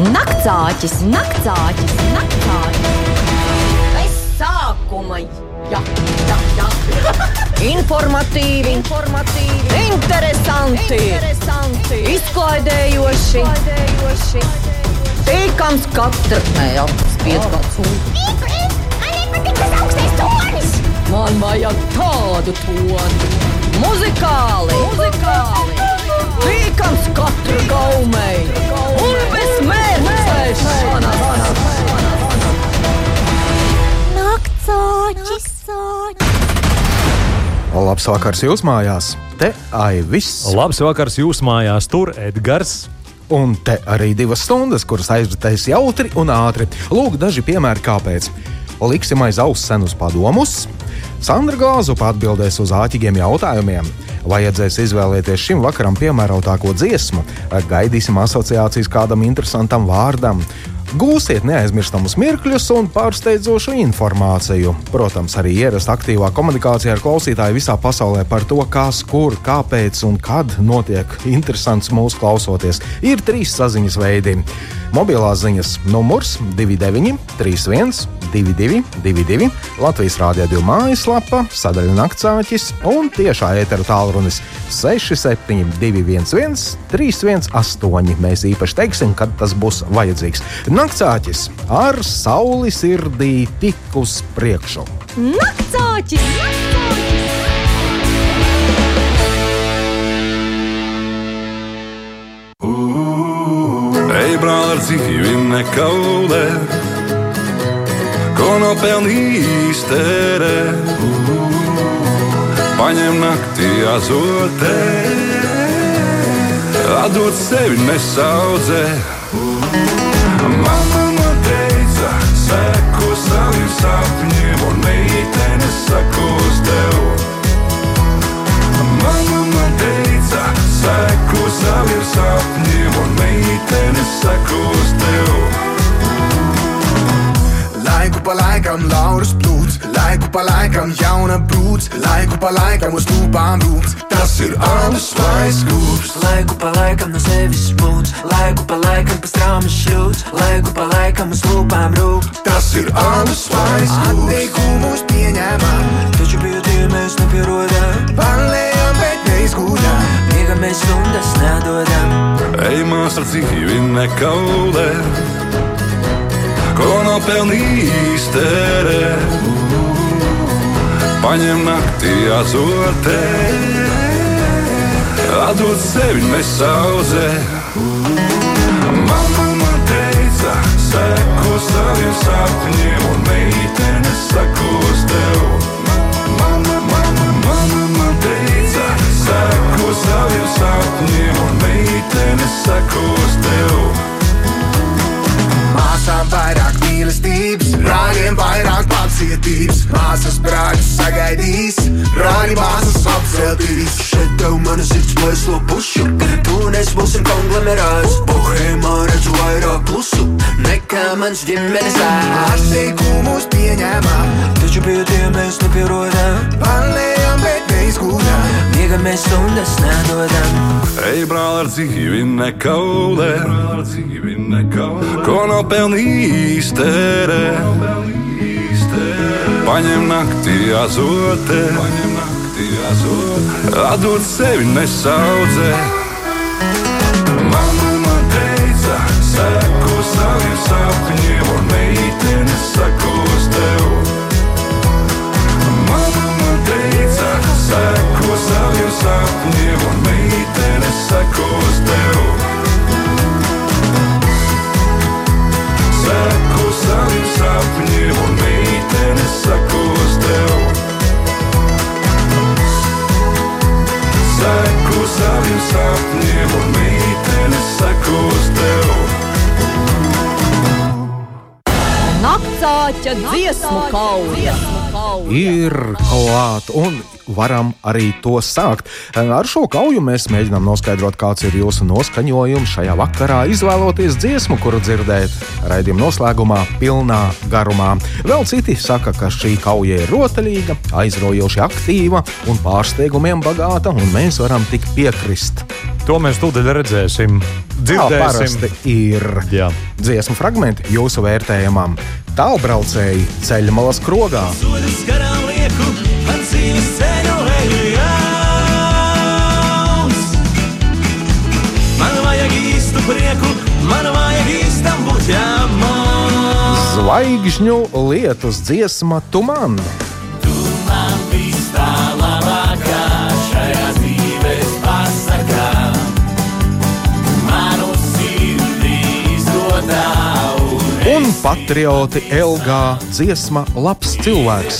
Naktsāķis, naktsāķis, naktsāķis. Bez sākuma. Jā, jā, jā. Informatīvi, informatīvi, interesanti, interesanti. izklaidējoši, izklaidējoši. Tīkams katrs apspied kāds. Man vajag tādu toni. Muzikāli, muzikāli. Tīkams katru gaumei. Un. Naktsāķis! Labs vakars jūs mājās! Te Aivis! Labs vakars jūsu mājās, tur Edgars. Un te arī divas stundas, kuras aizritēs jautri un ātri. Lūk, daži piemēri, kāpēc. Liksim aiz auss senus padomus. Sandra Gāzupa atbildēs uz āķīgiem jautājumiem. Vajadzēs izvēlēties šim vakaram piemērotāko dziesmu. Gaidīsim asociācijas kādam interesantam vārdam. Gūsiet neaizmirstamus mirkļus un pārsteidzošu informāciju. Protams, arī ierast aktīvā komunikācijā ar klausītāju visā pasaulē par to, kas, kur, kāpēc un kad notiek interesants mūsu klausoties. Ir trīs saziņas veidi. Mobilās ziņas numurs 29, 31, 22, 22, Latvijas Rādio 2 mājaslapa, sadaļa Naktsāķis un tiešā ētera tālrunis 67, 211, 318. Mēs īpaši teiksim, kad tas būs vajadzīgs. Naktsāķis ar sauli sirdī tik uz priekšu. Naktsāķis! Ej, dzīvi nekaulē, ko nopelnījis tērē. Paņem naktī azotē, atdod sevi nesaudzē. Mamma man teica, seko saviem sapņiem, un meitene sakos tev. Mamma man teica, seko saviem sapņiem, un meitene sakos tev. Laiku pa laikam lauras plūds, laiku pa laikam jauna brūds, laiku pa laikam uz lūpām rūps. Tas ir alus vai skūps. Laiku pa laikam no sevis spūds, laiku pa laikam pa strāmas šļūts, laiku pa laikam uz lūpām rūp. Tas ir alus vai skūps. Atteikumus pieņēmām, Taču pie tiem mēs nepierodam, palējām, bet neizgūdām. Miega mēs stundas nedodam. Ej, mās ar dzīvi nekaulē, ko nopelnījis tērē. Paņem naktī azotē, atdod sevi nesaudzē. Mamma man teica, seko saviem sapņiem, un meitene sakos tev. Mamma, mamma, mamma seko saviem sapņiem, un meitene sakos tev. Māsām vairāk mīlestības, brāļiem vairāk pacietības. Māsas brāļus sagaidīs, brāļi māsas apceltīs. Šeit tev mana sirds plēslo pušu, tu un es būsim konglomerāts. Bohēmā redzu vairāk plusu, nekā mans ģimenes ārsts. Atteikumus pieņēmām, Taču pie tiem mēs nepierodam, palējām, bet miega mēs stundas nedodam. Ej, brāl, ar dzīvi nekaulē, ko nopelnījis tērē. Paņem naktī azotē, atdod sevi nesaudzē. Mamma teica, seko saviem sapņiem, un meitene sakos seko saviem sapņiem, un meitene sakos tev. Seko saviem sapņiem, un meitene sakos tev. Seko saviem sapņiem, un meitene sakos tev. Naktsāķa dziesmu kauja! ir klāt, un varam arī to sākt. Ar šo kauju mēs mēģinām noskaidrot, kāds ir jūsu noskaņojums šajā vakarā, izvēloties dziesmu, kuru dzirdēt raidījuma noslēgumā, pilnā garumā. Vēl citi saka, ka šī kauja ir rotaļīga, aizraujoši aktīva un pārsteigumiem bagāta, un mēs varam tik piekrist. To mēs tūdaļ redzēsim. Dzirdēsim. parasti ir Jā. dziesmu fragmenti jūsu vērtējumam. Tālbraucēji ceļa malas krogā. Soļus garām lieku, Zvaigžņu lietus dziesma Tu man. Tu man patrioti Elgā dziesma Labs cilvēks.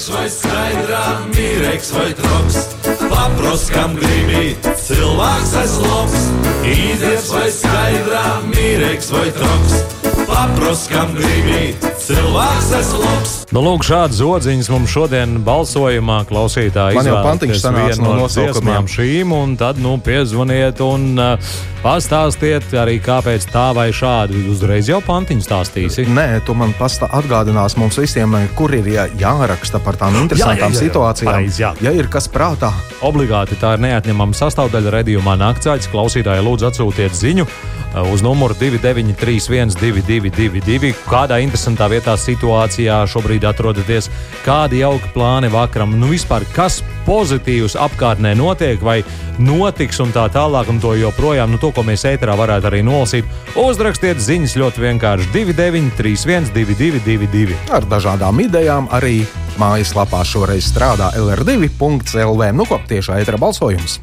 Papros, kam gribi, cilvēks aiz loks. Īders vai skaidrā mīreks vai troks. Papros, kam gribi, cilvēks aiz loks. Nu, lūk, šādas odziņas mums šodien balsojumā klausītāji Man jau pantiņš sanāca no no nosaukumiem. šīm, un tad, nu, piezvaniet un uh, pastāstiet arī, kāpēc tā vai šādi. Uzreiz jau pantiņu stāstīsi. Nē, tu man pastā atgādinās mums visiem, kur ir jā, jāraksta par tām interesantām jā, jā, jā. situācijām. Pareizi, jā. ja ir kas prātā, Obligāti tā ir neatņemama sastāvdaļa redzējumā Naktsāļas. Klausītāji, lūdzu, atsūtiet ziņu uh, uz numuru 293, 222, kādā interesantā vietā situācijā šobrīd atrodaties, kādi jauki plāni vakaram, nu vispār kas pozitīvs apkārtnē notiek vai notiks un tā tālāk, un to joprojām, nu to, ko mēs ēterā varētu arī nolasīt. Uzrakstiet ziņas ļoti vienkārši 293, 222, ar dažādām idejām, arī mājaslapā šoreiz strādā LR2.CLV. Nu, ko tiešā ētera balsojums?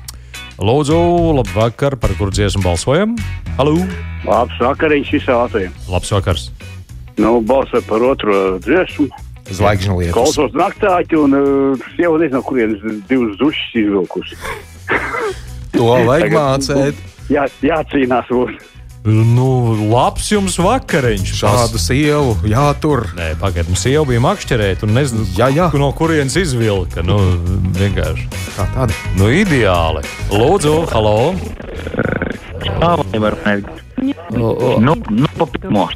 Lūdzu, labvakar, par kur dziesmu balsojam? Halo! Labs vakariņš visā Latvijā. Labs vakars! Nu, balsoju par otro dziesmu. Zvaigžņu lietus. Klausos naktāķi un uh, sieva nezinu, no kurienes divas dušas izvilkusi. To vajag mācīt. Jā, jācīnās būs. Nu, labs jums vakariņš. Šādu sievu jātur. Nē, pagaidiet, mums jau bija makšķerēt, un nezinu, Jā, jā. no kurienes izvilka. Nu, vienkārši. Kā tāda? Nu, ideāli. Lūdzu, halo! Tā var būt. Nu, nu, pa pirmo.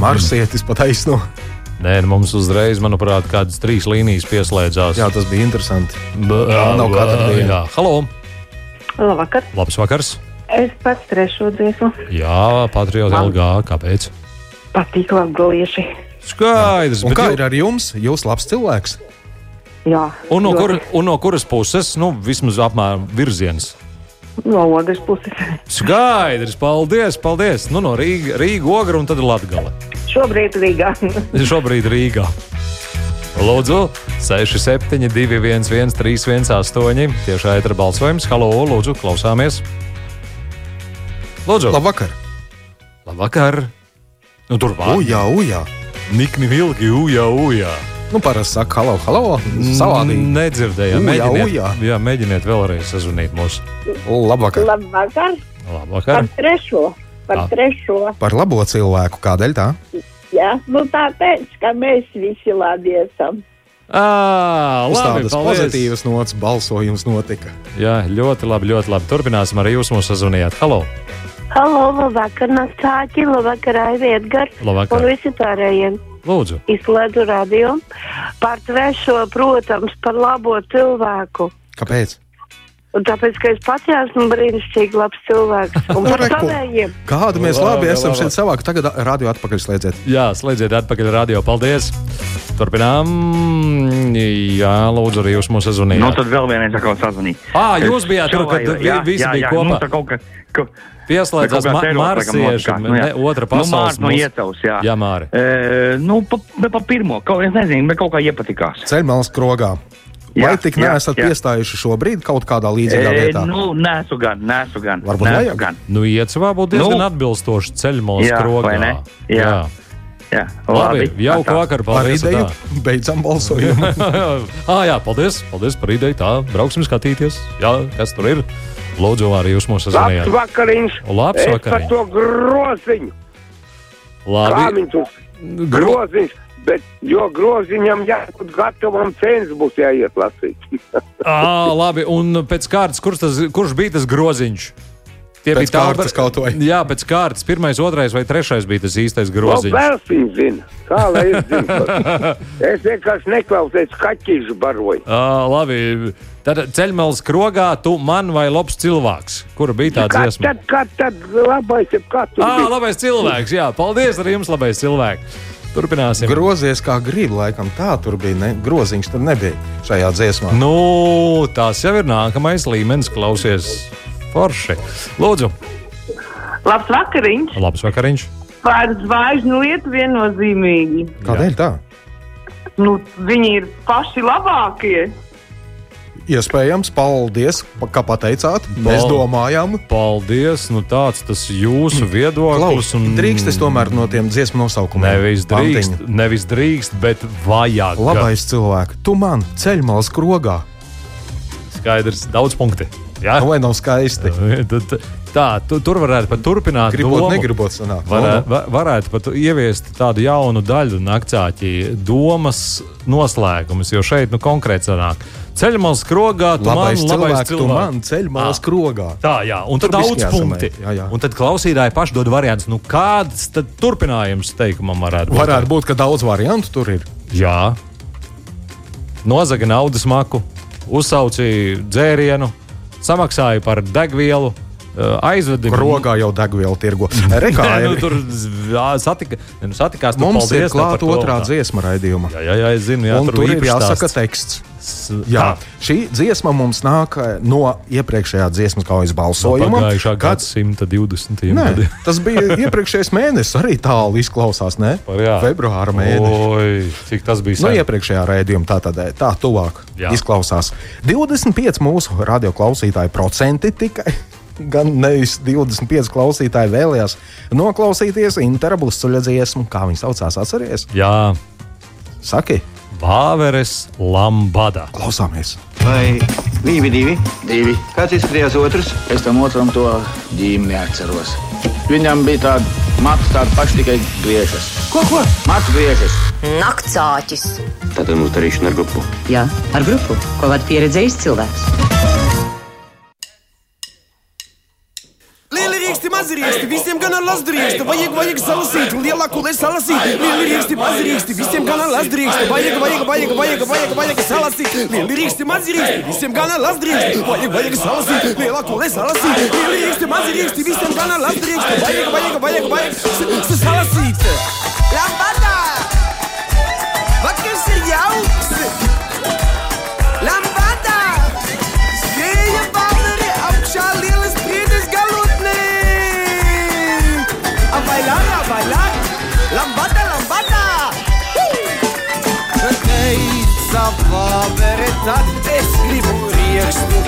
Marsietis pat aizno. Nē, nu, mums uzreiz, manuprāt, kādas trīs līnijas pieslēdzās. Jā, tas bija interesanti. B Jā, nav diena. Jā, halo! Labvakar. Labs vakars! Es pats trešo dziesmu Jā, Patriota LG. Kāpēc? patīk latgalieši. Skaidrs, bet kā jau- ir ar jums? Jūs labs cilvēks. Jā. Un no, kur, un no kuras puses? Nu, vismaz apmēram virziens. No otras puses. Skaidrs, paldies, paldies. Nu, no Rīga, Rīga ogra un tad Latgala. Šobrīd Rīgā. Šobrīd Rīgā. Lūdzu, 67, 211, 318. Tiešā ētera balsojums. Halo, lūdzu, klausāmies. Lūdzu, Labvakar! labvakar. Nu, tur var. Ujā, ujā! Nikni vilki, ujā, ujā. Nu, parasti saka, halo, halo! Savādīgi. Nedzirdējām. Mēģiniet, ujā. jā, mēģiniet vēlreiz sazvanīt mūs. Labvakar! Labvakar. Labvakar. Par trešo. Par Tā. trešo. Par labo cilvēku. Kādēļ tā? Jā, nu tāpēc, ka mēs visi labi esam. À, Uz labi, tādas paldies. pozitīvas nots balsojums notika. Jā, ļoti labi, ļoti labi. Turpināsim arī jūs mūs sazvanījāt. Halo! Halo, labvakar, naktāķi, labvakar, Aivietgar. Labvakar. Un visi pārējiem. Lūdzu! Izslēdzu radio. Par trešo, protams, par labo cilvēku. Kāpēc? Un tāpēc, ka es pats esmu brīnišķīgi labs cilvēks. Un par savējiem. Kādu mēs Labi, labi esam labi. šeit savāki? Tagad radio atpakaļ slēdziet. Jā, slēdziet atpakaļ radio. Paldies! Turpinām. Jā, lūdzu, arī jūs mūs Nu, sazvanījāt. tad vēl vienreiz atkal sazvanīt. Ā, jūs bijāt tur, kad vi- visi bija kopā. Nu, kaut kā, ka, Pieslēdzās ma notikās, nu, jā. ne, otra Nu, pasaules Mārs no mūs- Iecavas, jā. Jā, Māri. E, nu, pa, pa pirmo, kaut, es nezinu, bet kaut kā iepatikās. Ceļmalas krogā. Vai Jā, tik jā, neesat jā. piestājuši šobrīd kaut kādā līdzīgā E, vietā? nu, nesu gan, nesu gan. Varbūt nesu vajag? gan. Nu, iecavā būtu diezgan Nu. atbilstoši ceļmalas Jā, krogā. vai ne? Jā. Jā, Labi, labi. jauka tā. vakar, Ar paldies. ideju tā. beidzam balsojumu. ah, jā, paldies, paldies par ideju. Tā, brauksim skatīties. Jā, kas tur ir? Lūdzu, arī jūs Labs sazvanījāt. vakariņš. Labs Es par vakariņš. to groziņu. Labi. Groziņš. Bet, jo groziņam jābūt gatavam, cents būs jāiet lasīt. À, labi, un pēc kārtas, kurš, tas, kurš bija tas groziņš? Tie Pēc bija kārtas kaut vai. Jā, pēc kārtas. Pirmais, otrais vai trešais bija tas īstais groziņš. Bērsiņš zina? Kā lai es zinu? es vienkārši neklausēju, kaķīšu baroju. Uh, labi, tad ceļmalas krogā tu man vai labs cilvēks. Kura bija tā dziesma? tad, kā tad labais ir katrs? Ah, labais cilvēks, jā. Paldies arī jums, labais cilvēks. Turpināsim. Grozies kā gribi, laikam tā tur bija. Ne? Groziņš tur nebija šajā dziesmā. Nu, tas jau ir nākamais līmenis, klausies forši. Lūdzu, Labs vakariņš! labs vakariņš. Par zvaigžņu lietu viennozīmīgi. Kādēļ tā? Nu, viņi ir paši labākie. Iespējams, paldies, pa- ka pateicāt. Mēs Pal- domājām, Paldies, nu tāds tas jūsu viedoklis. Klaus, un- drīkst es tomēr no tiem dziesmu nosaukumiem. Nevis drīkst, Pantiņa. nevis drīkst, bet vajag. Labais cilvēks, tu man ceļmalas krogā. Skaidrs, daudz punkti. Jā, Vai nav skaisti? Tad- Tā, tu, tur varētu pat turpināt. Gribot, domu. negribot sanākt. Varē, Nu, nu. va, varētu pat ieviest tādu jaunu daļu naktsāķī, domas noslēgumus, jo šeit nu, konkrēti sanāk. Ceļmalas krogā, tu Labais man, labais cilvēks, tu cilvēks. man ceļmalas krogā. Tā, jā, un Tur daudz punkti. Jā, jā. Un tad klausītāji paši dod variantus. Nu, kāds tad turpinājums teikumam varētu būt? Varētu būt, ka daudz variantu tur ir. Jā. Nozaga naudas maku, uzsaucīja dzērienu, samaksāja par degvielu, eh, aizveda Rogā jau degvielu tirgo. Rekā Nē, nu, tur jā, satika, nu, satikās. Nu, Mums ir par klāta to, otrā tā. dziesma raidījuma. Jā, jā, jā, es zinu, jā, un tur tur ir jāsaka teksts. Jā, šī dziesma mums nāk eh, no iepriekšējā dziesmas kaujas No balsojuma. Pagājušā kad- gadsimta 20. Nē, tas bija iepriekšējais mēnesis, arī tālu izklausās, ne? jā. Februāra mēnesis. Oi, cik tas bija No sen. iepriekšējā raidījuma tā tad eh, tā tuvāk Jā. izklausās. 25 mūsu radioklausītāju procenti tikai. Gan nevis 25 klausītāji vēlējās noklausīties interablusceļa dziesmu, kā viņi saucās, atcerieties? Jā, Saki, Vāveres Lambada. klausāmies! Vai divi, divi? divi. Kāds izskatījās otrs? Es tam otram to ģīmi neatceros. Viņam bija tāda matra, tāda paša tikai griežas. Ko, ko? Matra griežas. Naktsāķis. Tad mums darīšana ar grupu. Jā, ar grupu, ko var pieredzējis cilvēks. Lieli rieksti, mazi rieksti, visiem gana lazdrieksti, vajag, vajag salasīt, lielāku lai salasīt. Lieli rieksti, mazi rieksti, visiem gana lazdrieksti, vajag, vajag, vajag, vajag, vajag, vajag salasīt. Lieli rieksti, mazi rieksti, visiem gana lazdrieksti, vajag, vajag salasīt, lielāku lai salasīt. Lieli rieksti, mazi rieksti, visiem gana lazdrieksti, vajag, vajag, vajag, vajag s- s- salasīt. Lambada! Vakars ir jauks! Vāvere, tad es gribu riekstu,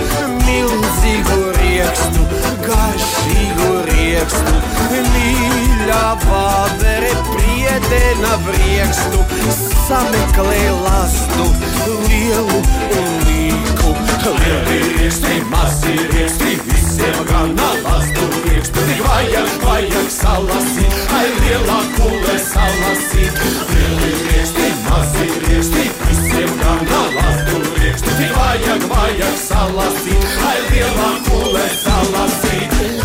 milzīgu riekstu, garšīgu riekstu. Mīļā vāvere, priedena riekstu, sameklē lastu, lielu un līku. Lieli rieksti, mazi rieksti, visiem gana lastu riekstu. Tik vajag, vajag salasīt, ai lielā kule salasīt. Lieli rieksti, mazi rieksti, visiem gana lastu riekstu. Tik vajag, vajag salasīt, ai lielā kule salasīt.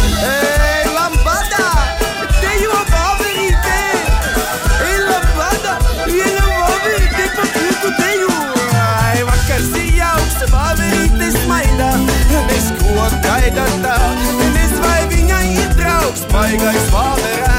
Nes ko gaida tā, nes vai viņai ir draugs, baigais vāverēns.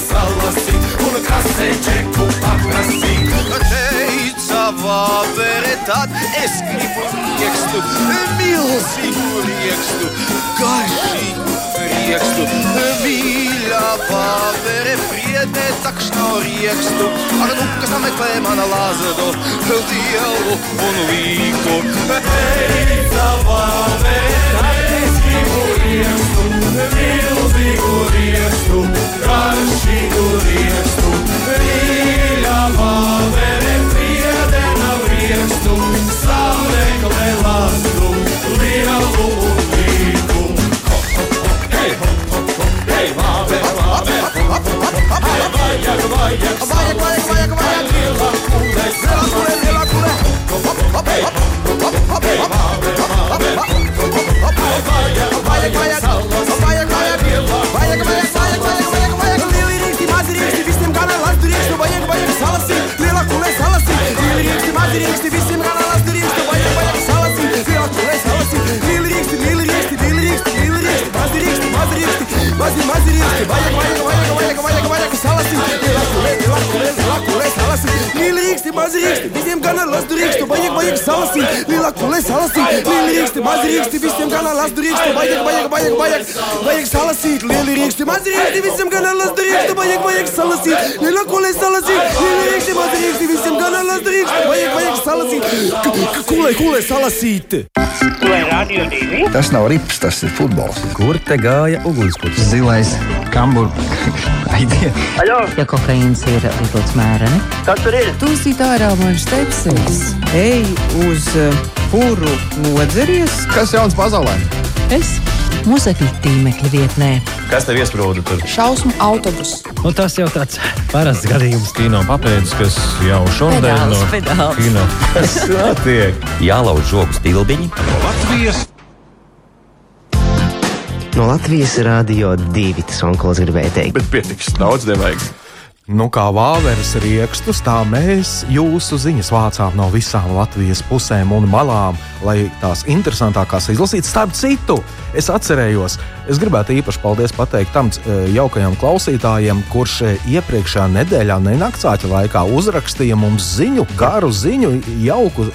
Salasīt, un kasē čeku paprasīt. Teica vāvere, tad es gribu riekstu, milzīgu riekstu, garšīgu riekstu, mīļā vāvere, priedē takšno riekstu, ar nu, kas sameklē mana lazdo, lielu un vīku. Teica vāvere, dzīvu riestu, milzīgu riestu, garšīgu riestu, mīļā pavere priedena riestu, sameklē lastu, lielu un tīku. Hei, hei, labi, labi, vajag, vajag, vajag, vajag, vajag, vajag, lielā kūdē, lielā kūdē, lielā kūdē, hei, hei, labi, labi. Maziriksi visiem kanalās durīs, rīksti, mazi rīksti, mazi, mazi rīksti, vajag, vajag, vajag, vajag, vajag, vajag salasīt, lielāko, lielāko, lielāko salasīt, lieli rīksti, mazi rīksti, visiem gana lasu rīkstu, vajag, vajag salasīt, lielāko salasīt, lieli rīksti, mazi rīksti, visiem gana lasu rīkstu, vajag, vajag, vajag, vajag, vajag salasīt, lieli rīksti, mazi rīksti, visiem gana lasu rīkstu, vajag, vajag salasīt, lielāko salasīt, lieli rīksti, mazi rīksti, visiem gana lasu rīkstu, vajag, vajag salasīt, kulē, kulē salasīt. Vai radio divi? Tas nav rips, tas ir futbols. Kur te gāja ugunskurs? Zilais, kambur, aidiet. Aļo, Ja kokaīns ir lietots mēreni, kas tur ir? Tūsīt ārā man stepsels. Ej uz uh, puru nodzeries. Kas jauns pasaulē? Es mūzekļu tīmekļa vietnē. Kas tev iesprūda tur? Šausmu autobus. Nu, tas jau tāds parasts gadījums. Kino papēdis, kas jau šodien no pedāls. kino. Kas notiek? Jālauž žogus tilbiņi. Latvijas No Latvijas Rādio 2 tas onkulis gribēja teikt. Bet pietiks, daudz nevajag. Nu, kā vāveres rīkstus, tā mēs jūsu ziņas vācām no visām Latvijas pusēm un malām, lai tās interesantākās izlasītu. Starp citu, es atcerējos, es gribētu īpaši paldies pateikt tam eh, jaukajam klausītājam, kurš eh, iepriekšējā nedēļā, ne naktsāķa laikā, uzrakstīja mums ziņu, garu ziņu, jauku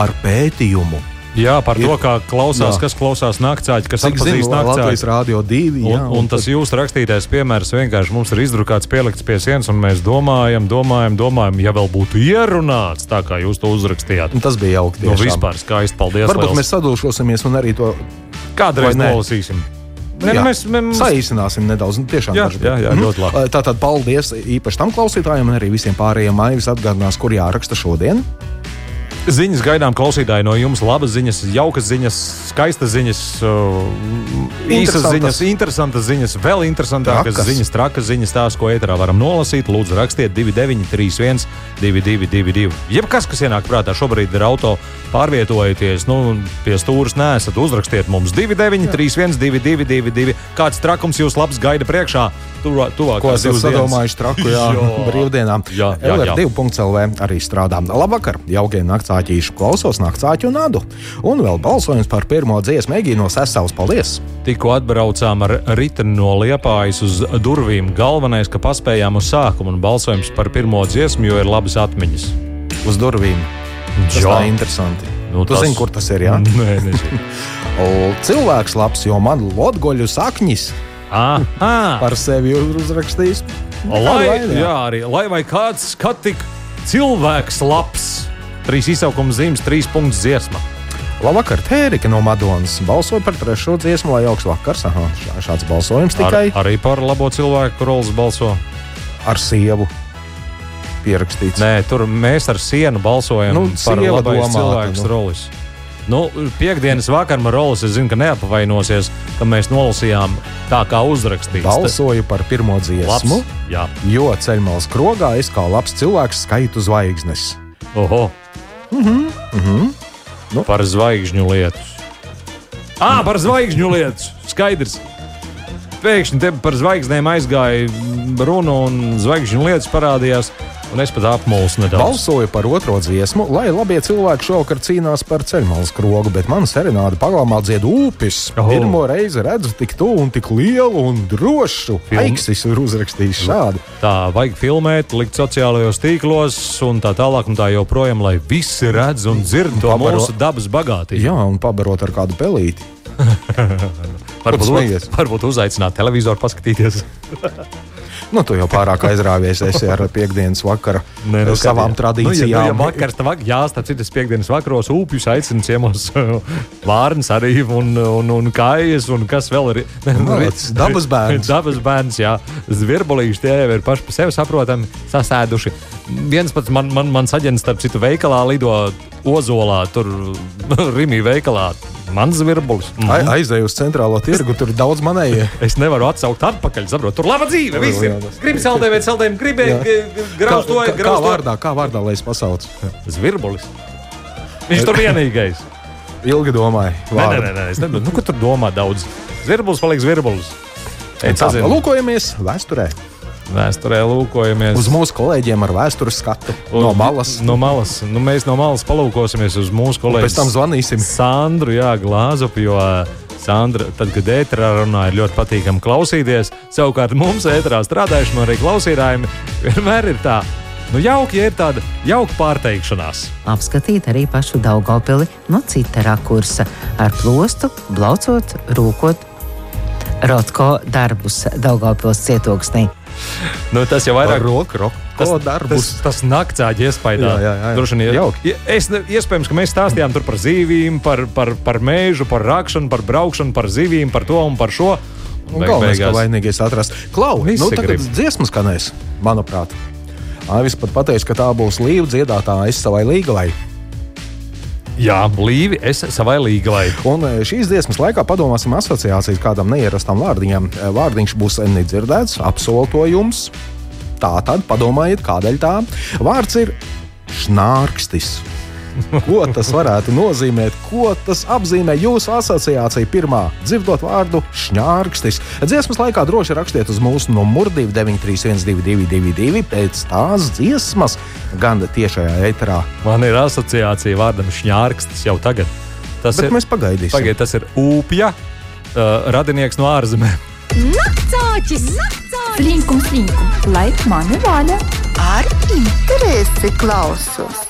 ar pētījumu. Jā, par Ir- to, kā klausās, Jā. kas klausās naktsāķi, kas atpazīst Latvijas naktsāķi. Rādio 2. Un, jā, un tas jūsu rakstītais piemērs vienkārši mums ir izdrukāts, pielikts pie sienas, un mēs domājam, domājam, domājam, ja vēl būtu ierunāts tā, kā jūs to uzrakstījāt. Un Tas bija jauki. No tiešām. vispār skaisti, paldies. Varbūt liels. mēs sadūšosimies un arī to kādreiz nolasīsim. Ne, nu jā, mēs- mēs- saīsināsim nedaudz. nu, Tiešām, Jā, jā, jā, ļoti labi. Tātad paldies īpaši tam klausītājiem un arī visiem pārējiem. Maivis atgādinās, kur jāraksta šodien. Ziņas gaidām klausītāji no jums. Labas ziņas, jaukas ziņas, skaistas ziņas, uh, īsas ziņas, interesantas ziņas, vēl interesantākas Trakas. ziņas, trakas ziņas, tās, ko ēterā varam nolasīt. Lūdzu, rakstiet 2931, 222. Jebkas, kas ienāk prātā, šobrīd ir auto pārvietojoties, nu, pie stūres nesat, uzrakstiet mums 2931, 222. Kāds trakums jūs labs gaida priekšā? Tuvā, tuvākās Ko esat sadomājuši traku, jā, brīvdienām. Jā, jā, jā. LR2.CLV arī strādā. Labvakar, jaukie naktsāķīši klausos naktsāķu nādu. Un vēl balsojums par pirmo dziesmu Egī no Sesavas. Paldies! Tikko atbraucām ar riteni no Liepājas uz durvīm. Galvenais, ka paspējām uz sākumu un balsojums par pirmo dziesmu, jo ir labas atmiņas. Uz durvīm. Tas Jā. interesanti. Nu, tu tas- zini, kur tas ir? Jā? Nē, Cilvēks labs, jo man lodgoļu sakņis Aha. par sevi uzrakstījis. Lai, vaina. jā, arī, lai vai kāds skat tik cilvēks labs. Trīs izsaukuma zīmes, trīs punktus dziesma. Labvakar, Tērika no Madonas. Balsoja par trešo dziesmu, lai augsts vakars. Aha, šā- šāds balsojums tikai Ar, arī par labo cilvēku rolas balso. ar sievu pierakstīts. Nē, tur mēs ar sienu balsojam Nu, par domāta, cilvēks nu. rolis. Nu, piekdienas vakarā Marolis, es zinu, ka neapvainosies, ka mēs nolasījām tā, kā uzrakstīts. Balsoju par pirmo dziesmu, Labs, jo ceļmalas krogā es kā labs cilvēks skaitu zvaigznes. Oho. Mhm, mhm. Nu. Par zvaigžņu lietu. Ah, par zvaigžņu lietu. Skaidrs. Pēkšņi te par zvaigznēm aizgāja runa, un zvaigžņu lietas parādījās. Un es pat apmulsu nedaudz. Balsoju par otro dziesmu, lai labie cilvēki šovakar cīnās par ceļmalas krogu, bet man serenāde pagalmā dzied upes. Oh. Pirmo reizi redzu tik tuvu un tik lielu un drošu. Aiksis ir uzrakstījis šādu. Tā vajag filmēt, likt sociālajos tīklos, un tā tālāk, un tā joprojām, lai visi redz un dzird to Pabaro- mūsu dabas bagātību. Jā, un pabarot ar kādu pelīti. Varbūt, varbūt uzaicināt televizoru paskatīties. Nu, tu jau pārāk aizrāvies ar piekdienas vakara Nē, nu, savām kad- tradīcijām. Nu, ja, nu, ja vakars, tad vak, jā, starp citu, piekdienas vakaros upjus aicinu ciemos vārnas arī un, un, un kājas un kas vēl ir. Malacis, dabas bērns. dabas bērns, jā. Zvirbolīši tie jau ir paši par sevi saprotami sasēduši. Viens pats man, man, mans aģents, starp citu, veikalā lido Ozolā, tur Rimī veikalā. Mans virbulis. Ai- Aizēju uz centrālo tirgu, tur ir daudz manējie. Es nevaru atsaukt atpakaļ, saprotu. Tur laba dzīve. Jā, tas- Gribu saldējumu, saldējumu, gribēju grauzt to, kā, vārdā, kā vārdā, lai es pasaucu? Zvirbulis. Viņš tur vienīgais. Ilgi domāju. Nē, nē, nē, nē, es nedomāju, nu, ka tur domā daudz. Zvirbulis paliek zvirbulis. Lūkojamies vēsturē. Vēsturē lūkojamies. Uz mūsu kolēģiem ar vēstures skatu no malas. No malas. Nu, mēs no malas palūkosimies uz mūsu kolēģi. pēc tam zvanīsim. Sandru, jā, Glāzupu, jo Sandra, tad, kad ēterā runā, ir ļoti patīkami klausīties. Savukārt mums ēterā strādājušiem arī klausītājiem vienmēr ir tā. Nu, jauki, ja ir tāda jauka pārteikšanās. Apskatīt arī pašu Daugopili no cita rakursa ar plostu, blaucot, rūkot Rotko darbus Daugopils cietoksnī. Nu, tas jau vairāk roku, roku. Tas, tas, tas naktsāģi iespējā. Jā, jā, jā. Ir Jauki. Es, iespējams, ka mēs stāstījām tur par zīvīm, par, par, par mēžu, par rakšanu, par braukšanu, par zivīm, par to un par šo. Un Galvenais, ka vainīgais atrast. Klau, Visi nu, tagad grib. dziesmu skanēs, manuprāt. Aivis pat pateica, ka tā būs līva dziedātāja es savai līgavai. Jā, blīvi es savai līgavai. Un e, šīs dziesmas laikā padomāsim asociācijas kādam neierastam vārdiņam. E, Vārdiņš būs nedzirdēts, apsolu to jums. Tā tad padomājiet, kādēļ tā. Vārds ir šnārkstis. Ko tas varētu nozīmēt? Ko tas apzīmē jūsu asociācija pirmā? Dzirdot vārdu šņārkstis. Dziesmas laikā droši rakstiet uz mūsu numuru 293-1222, pēc tās dziesmas, gan tiešajā eterā. Man ir asociācija vārdam šņārkstis jau tagad. Tas Bet ir, mēs pagaidīsim. Pagaid, tas ir upja, uh, radinieks no ārzemēm. Naktsāķis! Slinkums, slinkums, lai mani vaļa! Ar interesi klausos.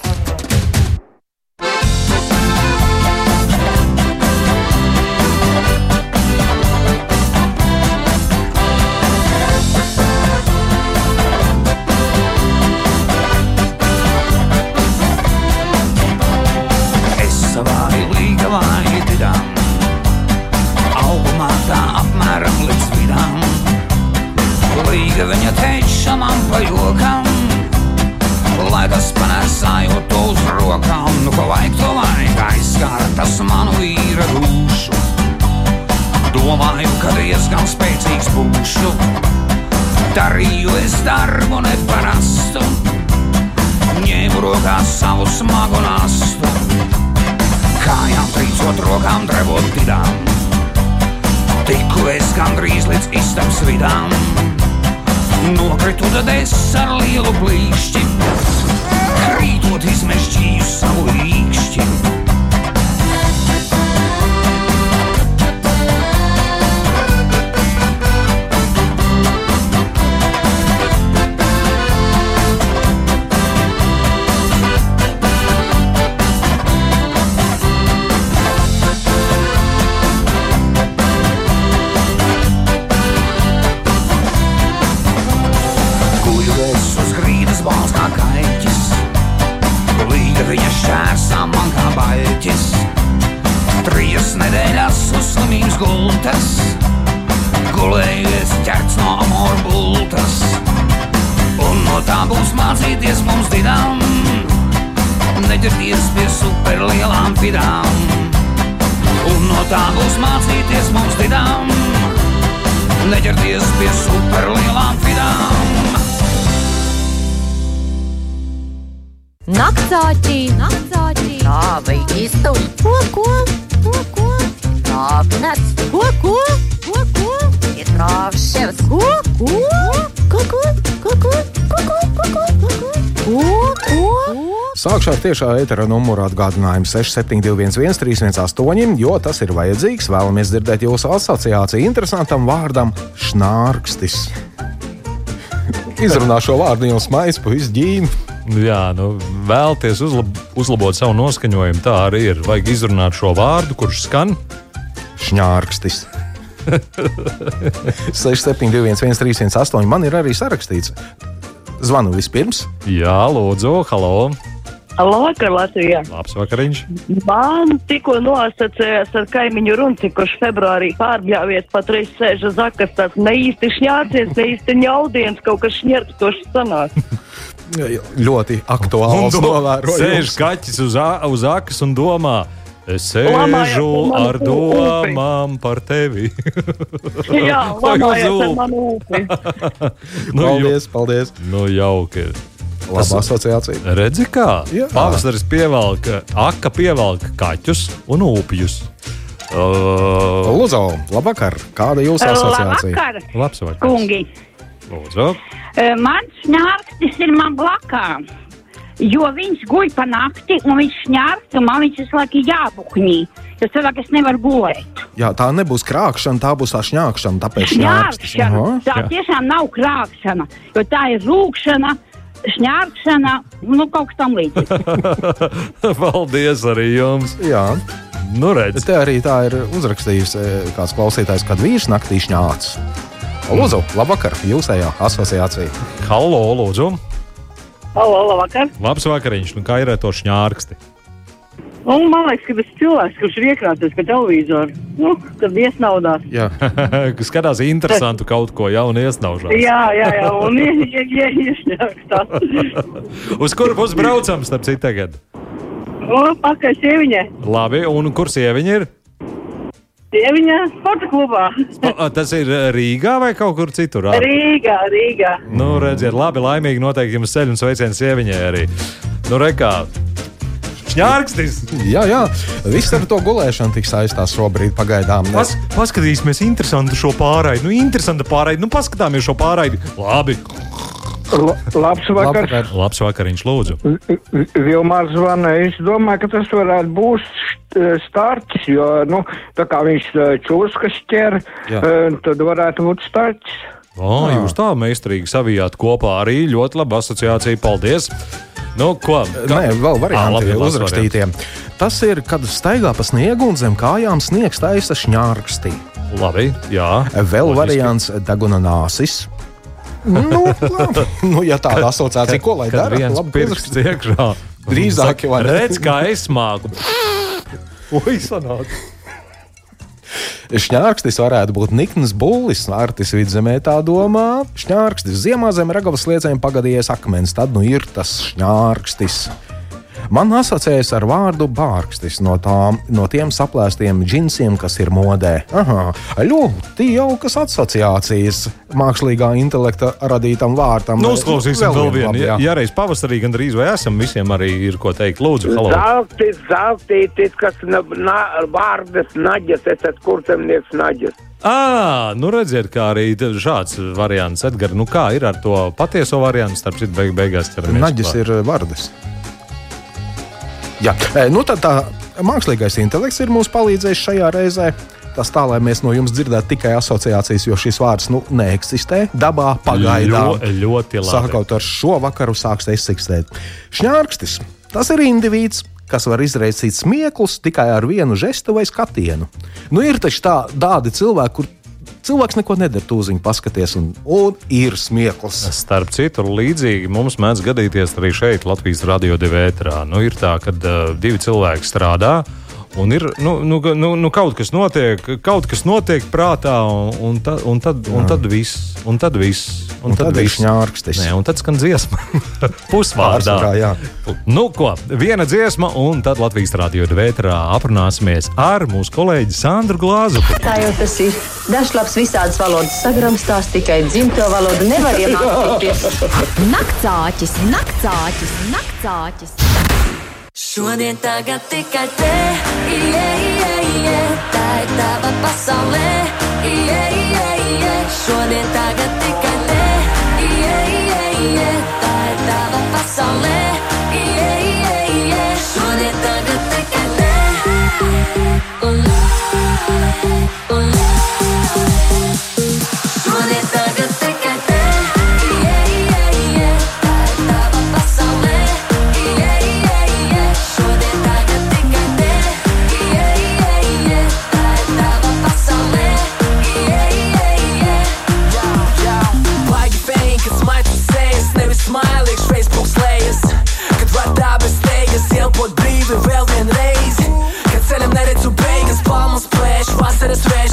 Tiešā ētera numuru atgādinājumu 6721, 318, jo tas ir vajadzīgs. Vēlamies dzirdēt jūsu asociāciju interesantam vārdam - šnārkstis. Izrunā šo vārdu jau smaids, puisis ģīmi. Jā, nu, vēlties uzlab uzlabot savu noskaņojumu. Tā arī ir. Vajag izrunāt šo vārdu, kurš skan šņārkstis. 6721, 318. Man ir arī sarakstīts. Zvanu vispirms. Jā, lūdzu, halo. Labvakar, Latvijā! Labs vakariņš. Man tikko nosacījās ar kaimiņu runci, kurš februārī pārbļāvies, patreiz sēž uz akas, tāds ne īsti šņācies, ne īsti ņaudiens, kaut kas šņērptošs sanāk. Ļoti aktuāls novērojums. Sēž kaķis uz, uz akas un domā. Es sēžu ar domām par tevi. Jā, manu upi. Paldies, paldies. Nu, jauki. Laba asociācija. Redzi, kā Jā. pavasaris pievelka, aka pievelka kaķus un upjus. Uh, Lūdzu, labvakar. Kāda ir jūsu asociācija? Labvakar, Labs vakars. kungi! Lūdzu. Eh, Mans ņārktis ir man blakām. Jo viņš guļ pa nakti, un viņš ņārks, un man viņš visu laiku jābukņī. Jo cilvēki es nevaru gulēt. Jā, tā nebūs krāpšana, tā būs tā šņākšana. Tāpēc. Aha. Tā tiešām nav krāpšana, jo tā ir rūkšana, šņārkšana, nu kaut kas tam līdzīgs. Paldies arī jums. Jā. Nu, redz. Te arī tā ir uzrakstījis eh, kāds klausītājs, kad vīrs naktī šņācis. Lūdzu, labvakar, jūsējā asociācija. Halo, lūdzu. Halo, labvakar. Labs vakariņš. Nu, kā ir ar to šņārksti? Un man liekas, ka tas cilvēks, kurš ir iekrāsies pie televizora, nu, kad iesnaudās. Jā. Kas skatās interesantu kaut ko jaunu iesnaužās. Jā, jā, jā, un ie- ie- ie- iešņāks tā. Uz kuru pusi braucam, starp citu, tagad? Un pakaļ sieviņai. Labi, un kur sieviņa ir? Sieviņa sporta klubā. A, Tas ir eh, Rīgā vai kaut kur citur? Ār- Rīgā, Rīgā. Nu, redziet, labi, laimīgi noteikti jums ceļu un sveicienu sieviņai arī. Nu, rekā. Šņārkstis! Jā, jā, viss ar to gulēšanu tik saistās šobrīd pagaidām. Pas, paskatīsimies, interesantu šo pārraidi. Nu, interesanta pārraidi. Nu, paskatāmies šo pārraidi. Labi. Labs vakars. Labvakar. Labs vakariņš, lūdzu. Vilmārs zvana. Es domāju, ka tas varētu būt št- starts, jo, nu, tā kā viņš eh, čūskas ķer, Jā. eh, tad varētu būt starts. O, jūs tā meistarīgi savijāt kopā arī ļoti laba asociācija. Paldies! Nu, ko? Nē, vēl varianti ir las uzrakstītiem. Tas ir, kad staigā pa sniegu un zem kājām sniegs taisa šņārkstī. Labi, jā. Vēl Loģiski. variants deguna nāsis. Nu, labi. nu, ja tāda asociācija, ko lai dara? viens Labi pirksts iekšā. Drīzāk jau var. Redz, kā es māku. Oi, sanāk. Šņārkstis varētu būt nikns bullis, Artis vidzemē tā domā. Šņārkstis ziemā zem ragavas liecēm pagadījies akmens, tad nu ir tas šņārkstis. Man asociējas ar vārdu bārkstis no, tām, no tiem saplēstiem džinsiem, kas ir modē. Aha, ļoti jaukas asociācijas mākslīgā intelekta radītam vārdam. Nu, uzklausīsim vēl vienu. labi, Ja, ja reiz pavasarī gandrīz vai esam, visiem arī ir ko teikt. Lūdzu, halo. Zeltītis, zeltītis, kas na, na, vārdas naģis, esat kursemnieks naģis. À, nu redziet, kā arī šāds variants, Edgars. Nu, kā ir ar to patieso variantu, starp citu, beig beigās ķeramies. Naģis ir vārdas. Jā, nu tad tā mākslīgais intelekts ir mums palīdzējis šajā reizē. Tas tā, lai mēs no jums dzirdētu tikai asociācijas, jo šis vārds nu, neeksistē dabā pagaidām. Ļo- ļoti labi. Sākot ar šo vakaru sāks eksistēt. Šņārkstis tas ir indivīds. Kas var izraisīt smieklus tikai ar vienu žestu vai skatienu. Nu, ir taču tā, tādi cilvēki, kur cilvēks neko nedara, tūziņā paskaties, un, un ir smiekls. Starp citu, līdzīgi mums mēdz gadīties arī šeit, Latvijas radio divētrā. Nu, ir tā, ka uh, divi cilvēki strādā. Un ir nu, nu, nu, nu, kaut kas notiek, kaut kas notiek prātā, un, un, tad, un, tad, un tad viss. Un tad viss. Un tad ir viss. šņārkstis. Nē, un tad skan dziesma. Pusvārdā. Pārsvarā, jā. Nu, ko? Viena dziesma, un tad Latvijas radio divētrā aprunāsimies ar mūsu kolēģi Sandru Glāzu. Tā jau tas ir. Dažs labs visādas valodas sagramstās, tikai dzimto valodu nevar iemācīties. Naktsāķis, naktsāķis, naktsāķis. Šodien tagad tikai te, ie, ie, ie, tā ir tava pasaulē, ie, ie, ie. Šodien tagad tikai let us.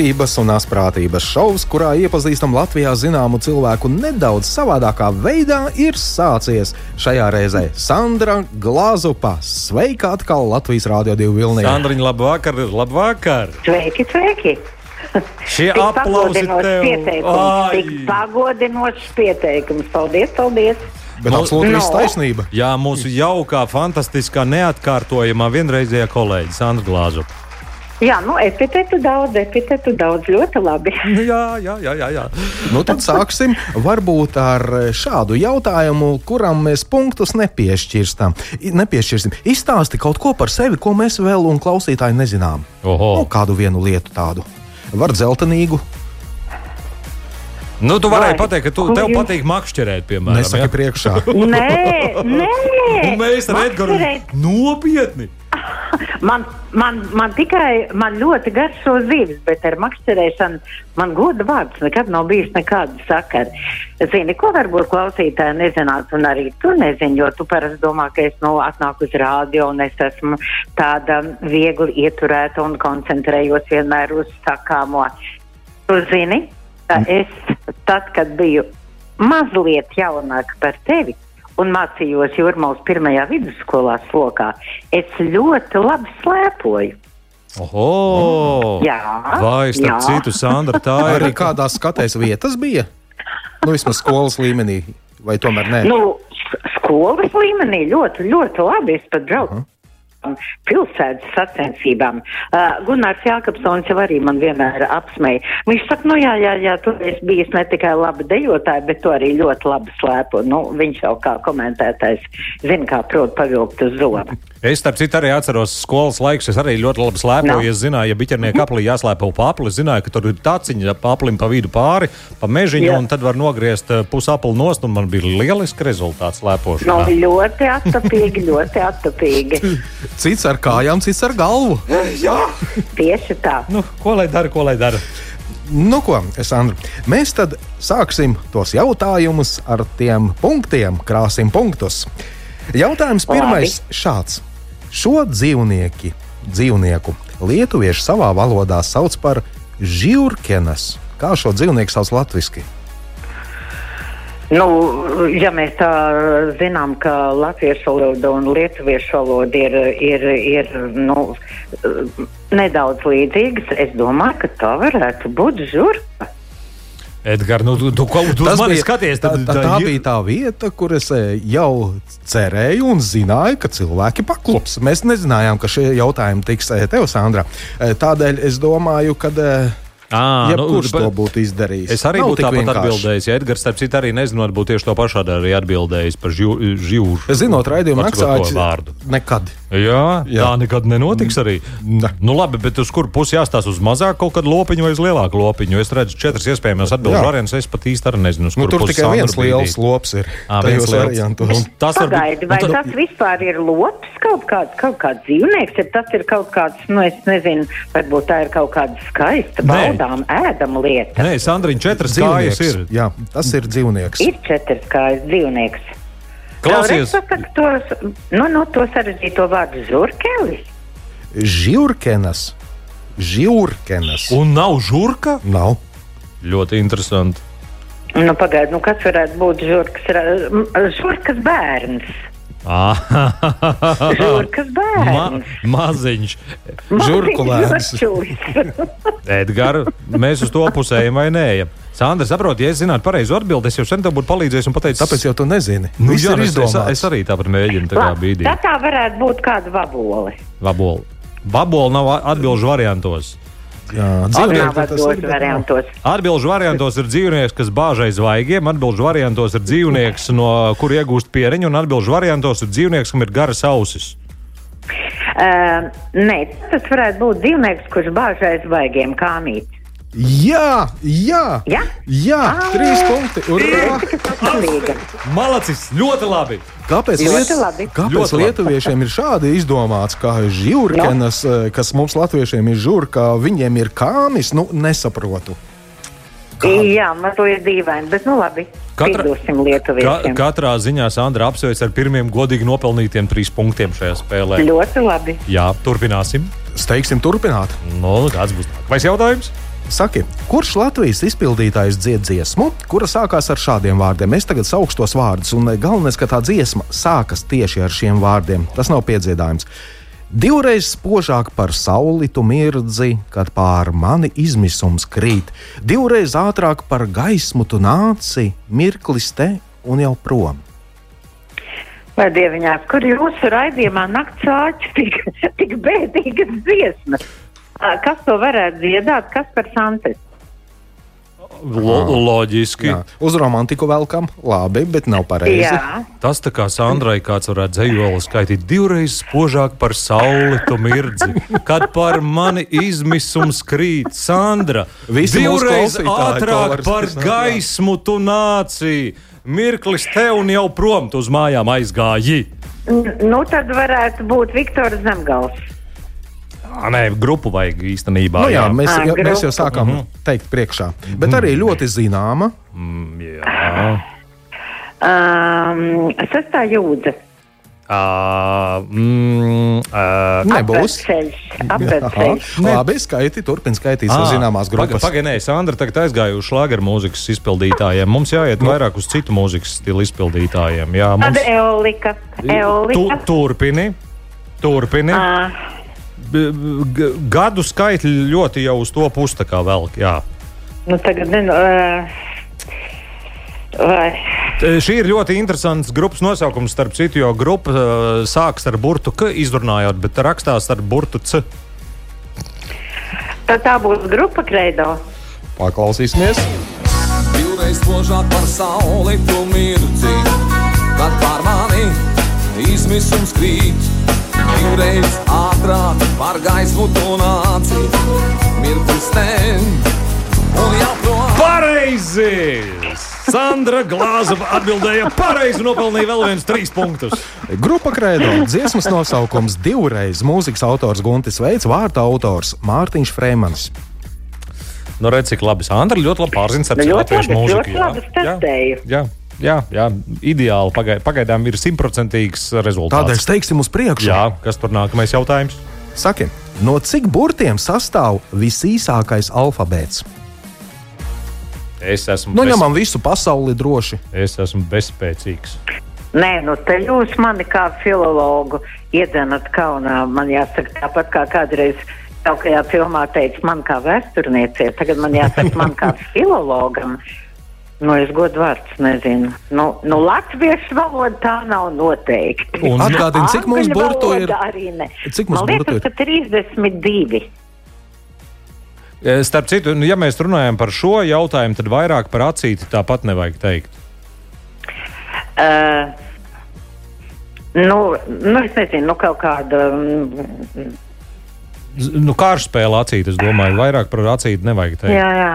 Gudrības un asprātības šovs, kurā iepazīstam Latvijā zināmu cilvēku nedaudz savādākā veidā, ir sācies. Šajā reizē Sandra Glāzupa. Sveika atkal Latvijas Rādio 2 Vilnī. Sandriņa, labvakar, labvakar! Sveiki, sveiki! Šie aplausi tev! pieteikums, Ai! Tik pagodinošs pieteikums. Paldies, paldies! Bet absolūti viss No. taisnība. Jā, mūsu jaukā, fantastiskā, neatkārtojamā vienreizējā kolēģe Sandra Glāzu. Jā, nu, epitetu daudz, epitetu daudz, ļoti labi. Jā, jā, jā. jā, jā. Nu, tad sāksim varbūt ar šādu jautājumu, kuram mēs punktus nepiešķirstam. Nepiešķirsim. Izstāsti kaut ko par sevi, ko mēs vēl un klausītāji nezinām. Oho. Nu, kādu vienu lietu tādu. Var dzeltenīgu. Nu, tu varēji pateikt, ka tu, tev jums- patīk makšķerēt, piemēram. Nesaki ja? priekšā. Nē, nē, Un mēs ar Edgars nopietni. Man, man, man tikai man ļoti garšo zivis, bet ar makšķerēšanu man goda vārds nekad nav bijis nekāda sakara. Zini, ko varbūt klausītāji nezināt, un arī tu nezini, jo tu parasti domā, ka es nu, atnāku uz rādio un es esmu tāda viegli ieturēta un koncentrējos vienmēr uz sakāmo. Tu zini, ka es tad, kad biju mazliet jaunāka par tevi, un mācījos Jurmālas pirmajā vidusskolā slokā, es ļoti labi slēpoju. Oho! Jā, Vai, starp jā. citu, Sandra, tā ir. Arī kādās skatēs vietas bija? Nu, vismaz skolas līmenī, vai tomēr nē? Nu, skolas līmenī ļoti, ļoti labi. Es pat braucu. Pilsētas sacensībām. Uh, Gunārs Jākapsons jau arī man vienmēr apsmēja. Viņš saka, nu jā, jā, jā, tu esi bijis ne tikai laba dejotāja, bet tu arī ļoti labi slēpo. Nu, viņš jau kā komentētājs zina, kā prot pavilkt uz zobu. Es, starp citu, arī atceros skolas laikus. Es arī ļoti labi slēpoju. Es zināju, ja biķernieka aplī jāslēpo pa apli, zināju, ka tur ir tāciņa pa aplim pa vidu pāri, pa mežiņu, Jā. un tad var nogriezt eh, pusapli nost, un man bija lieliski rezultāts slēpošanā. ļoti attapīgi, ļoti attapīgi. Cits ar kājām, cits ar galvu. Jā, tieši tā. Nu, ko lai dara, ko lai dara? Nu, ko, Sandra, mēs tad sāksim tos jautājumus ar tiem punktiem, krāsim punktus. Jautājums Labi. pirmais šāds. Šo dzīvnieki, dzīvnieku lietuvieši savā valodā sauc par žurkenes. Kā šo dzīvnieku sauc latviešu? Nu, ja mēs tā zinām, ka latviešu valoda un lietuviešu valoda ir, ir, ir nu, nedaudz līdzīgas, es domāju, ka tā varētu būt žurka. Edgars, nu, tu, tu, tu, uz mani skaties, tā, tad tā, tā bija tā vieta, kur es eh, jau cerēju un zināju, ka cilvēki paklups. Mēs nezinājām, ka šie jautājumi tiks eh, tev, Sandra. Eh, Tādēļ es domāju, ka. À, Ja kurš nu, to būtu izdarījis? Es arī Nav būtu tāpat vienkārši. atbildējis. Ja Edgars, starp citu, arī nezinot, būtu tieši to pašu arī atbildējis par žūru. Zinot, raidījuma maksājumu vārdu. nekad. Jā, jā, tā nekad nenotiks arī. Ne. Nu, labi, bet uz kuru pusi jāstāsta? Uz mazāku kaut kādu lopiņu vai uz lielāku lopiņu? Es redzu, četras iespējamas atbildības Jā. variantus. Es pat īsti arī nezinu, uz Nu, kuru tur pusi tikai viens liels lops ir. Tajos viens liels. variantos. Un Tas var Pagaidi, vai tas vispār ir lops, kaut kāds, kaut kāds dzīvnieks, ja tas ir kaut kāds, nu, es nezinu, varbūt tā ir kaut kāda skaista, baudām, ēdama lieta. Nē, Sandriņa, četras kājas Dzīvnieks. ir. Jā, tas ir dzīvnieks. Ir četras kājas dzīvnieks. Klausies. Tos, nu, nu, to sarežģīto vārdu žurkelis. Žurkenas. Žurkenas. Un nav žurka? Nav. Ļoti interesanti. Nu, pagaidi, nu, kas varētu būt žurkas, žurkas bērns? Žurkas bērns. Ma maziņš. Žurkulēns. Edgars, mēs uz to pusējam vai nē? Sandra, saproti, ja es zinātu pareizo atbildi, es jau sen tev būtu palīdzējis un pateicis. Tāpēc jau tu nezini. Nu, Viss jā, es, es, es arī tāpat mēģinu tā kā bīdīt. Tā tā varētu būt kāda vabole. Vabola. Vabola nav atbilžu variantos. Atbilžu variantos ir dzīvnieks, kas bāž aiz zvaigiem, atbilžu variantos ir dzīvnieks, no kur iegūst pieriņu, un atbilžu variantos ir dzīvnieks, kam ir garas ausis. Uh, nē, tas varētu būt dzīvnieks, kurš bāž aiz vaigiem kāmīt. Jā, jā, jā, jā trīs punkti. Urā! Malacis, ļoti labi. Kāpēc, Ļoti liet, labi. kāpēc Ļoti labi. lietuviešiem ir šādi izdomāts, kā žurkenas, eh, kas mums latviešiem ir žurka, viņiem ir kāmis? Nu, nesaprotu. Jā, mazliet dīvaini, bet nu labi. Katra- Ka, lietuviešiem. katrā ziņā Sandra apsveic ar pirmiem godīgi nopelnītiem trīs punktiem šajā spēlē. Ļoti labi. Jā, turpināsim. Steigsim turpināt. Nu, kāds būs nākamais jautājums? Saki, kurš Latvijas izpildītājs dzied dziesmu, kura sākās ar šādiem vārdiem? Es tagad saukšu tos vārdus, un galvenais, ka tā dziesma sākas tieši ar šiem vārdiem. Tas nav piedziedājums. Divreiz spožāk par sauli tu mirdzi, kad pār mani izmisums krīt. Divreiz ātrāk par gaismu tu nāci, mirklis te un jau prom. Vai dieviņās, kur jūsu raidījumā nakts āķis tik, tik bēdīgas dziesmas? Kas to varētu dziedāt? Kas par Santes? Lo, loģiski. Jā. Uz romantiku velkam, labi, bet nav pareizi. Jā. Tas tā kā Sandrai kāds varētu dzējoli skaitīt divreiz spožāk par sauli tu mirdzi, kad par mani izmisums krīt. Sandra, Visi divreiz ātrāk par gaismu tu nāci. Mirklis te un jau prom tu uz mājām aizgāji. N- Nu, tad varētu būt Viktors Zemgals. Nē, grupu vajag īstenībā. Nu, jā, mēs, Ā, jā, mēs jau sākām Mhm. teikt priekšā. Bet arī ļoti zināma. Mm, jā. Um, sestā jūdze. Uh, mm, uh, Nebūs. Apveceļš. Labi, skaiti, turpin skaitīt ar zināmās grupas. Pagaidām, Sandra tagad aizgāja uz šlāgeru mūzikas izpildītājiem. Mums jāiet vairāk uz citu mūzikas stilu izpildītājiem. Jā, Tad mums Eolika. tu, Eolika. turpini. Turpini. G- Gadu skaitļi ļoti jau uz to pusi velk. Jā. Nu, tagad nezinu. Uh, vai. Šī ir ļoti interesants grupas nosaukums, starp citu, jo grupa uh, sākas ar burtu K, izrunājot, bet rakstās ar burtu C. Tad tā būs grupa Kreido. Paklausīsimies. Divreiz spožāk par sauli tu mirdzi, kad pār mani izmisums krīt. Divreiz ātrāk par gaismu tu nāci, mirklis ten un jau prom. Pareizi! Sandra Glāzova atbildēja pareizi un nopelnīja vēl viens trīs punktus. Grupa Kredo dziesmas nosaukums divreiz mūzikas autors Guntis Veids, vārta autors Mārtiņš Freemans. Nu, redz, cik labi Sandra ļoti labi pārzina Nu, ar ļoti latviešu mūziku. ļoti jā. labi testēju. Jā, jā, jā, ideāli. Pagai- Pagaidām ir simtprocentīgs rezultāts. Tādēļ steigsim uz priekšu. Jā, kas tur nākamais jautājums? Saki, no cik burtiem sastāv visīsākais alfabēts? Es esmu, Nu, bez- ņemam visu pasauli droši. es esmu bezspēcīgs. Nē, nu te jūs mani kā filologu iedzenat kaunā. Man jāsaka tāpat kā kādreiz jaukajā filmā teica man kā vēsturniecei. Tagad man jāsaka man kā filologam. Nu, es godu vārds nezinu. Nu, nu latviešu valoda tā nav noteikti. Un atgādini, cik mums burtu ir? valoda Arī ne. Cik mums Man burtu liekas, ir? ka 32. E, Starp citu, nu, ja mēs runājam par šo jautājumu, tad vairāk par acīti tāpat nevajag teikt. Uh, Nu, nu, es nezinu, nu, kaut kāda. Z- Nu, kāršspēle acīt, es domāju, vairāk par acīti nevajag teikt. Jā, jā,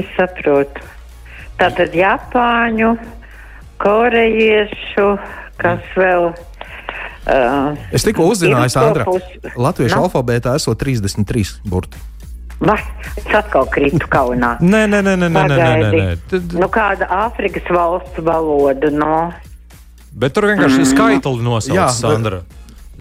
es saprotu. Tātad Japāņu, korejiešu, kas vēl. Uh, Es tikko uzzināju, Sandra, Ilgstopus- Latviešu Nu? alfabētā esot 33 burti. Va, es atkal krītu kaunā. Nē, nē, nē, nē, nē, nē, nē, nē. Tad- Nu, kāda Āfrikas valsts valoda, no. Bet tur vienkārši ir Mm. skaitli nosaucts, Jā, Sandra.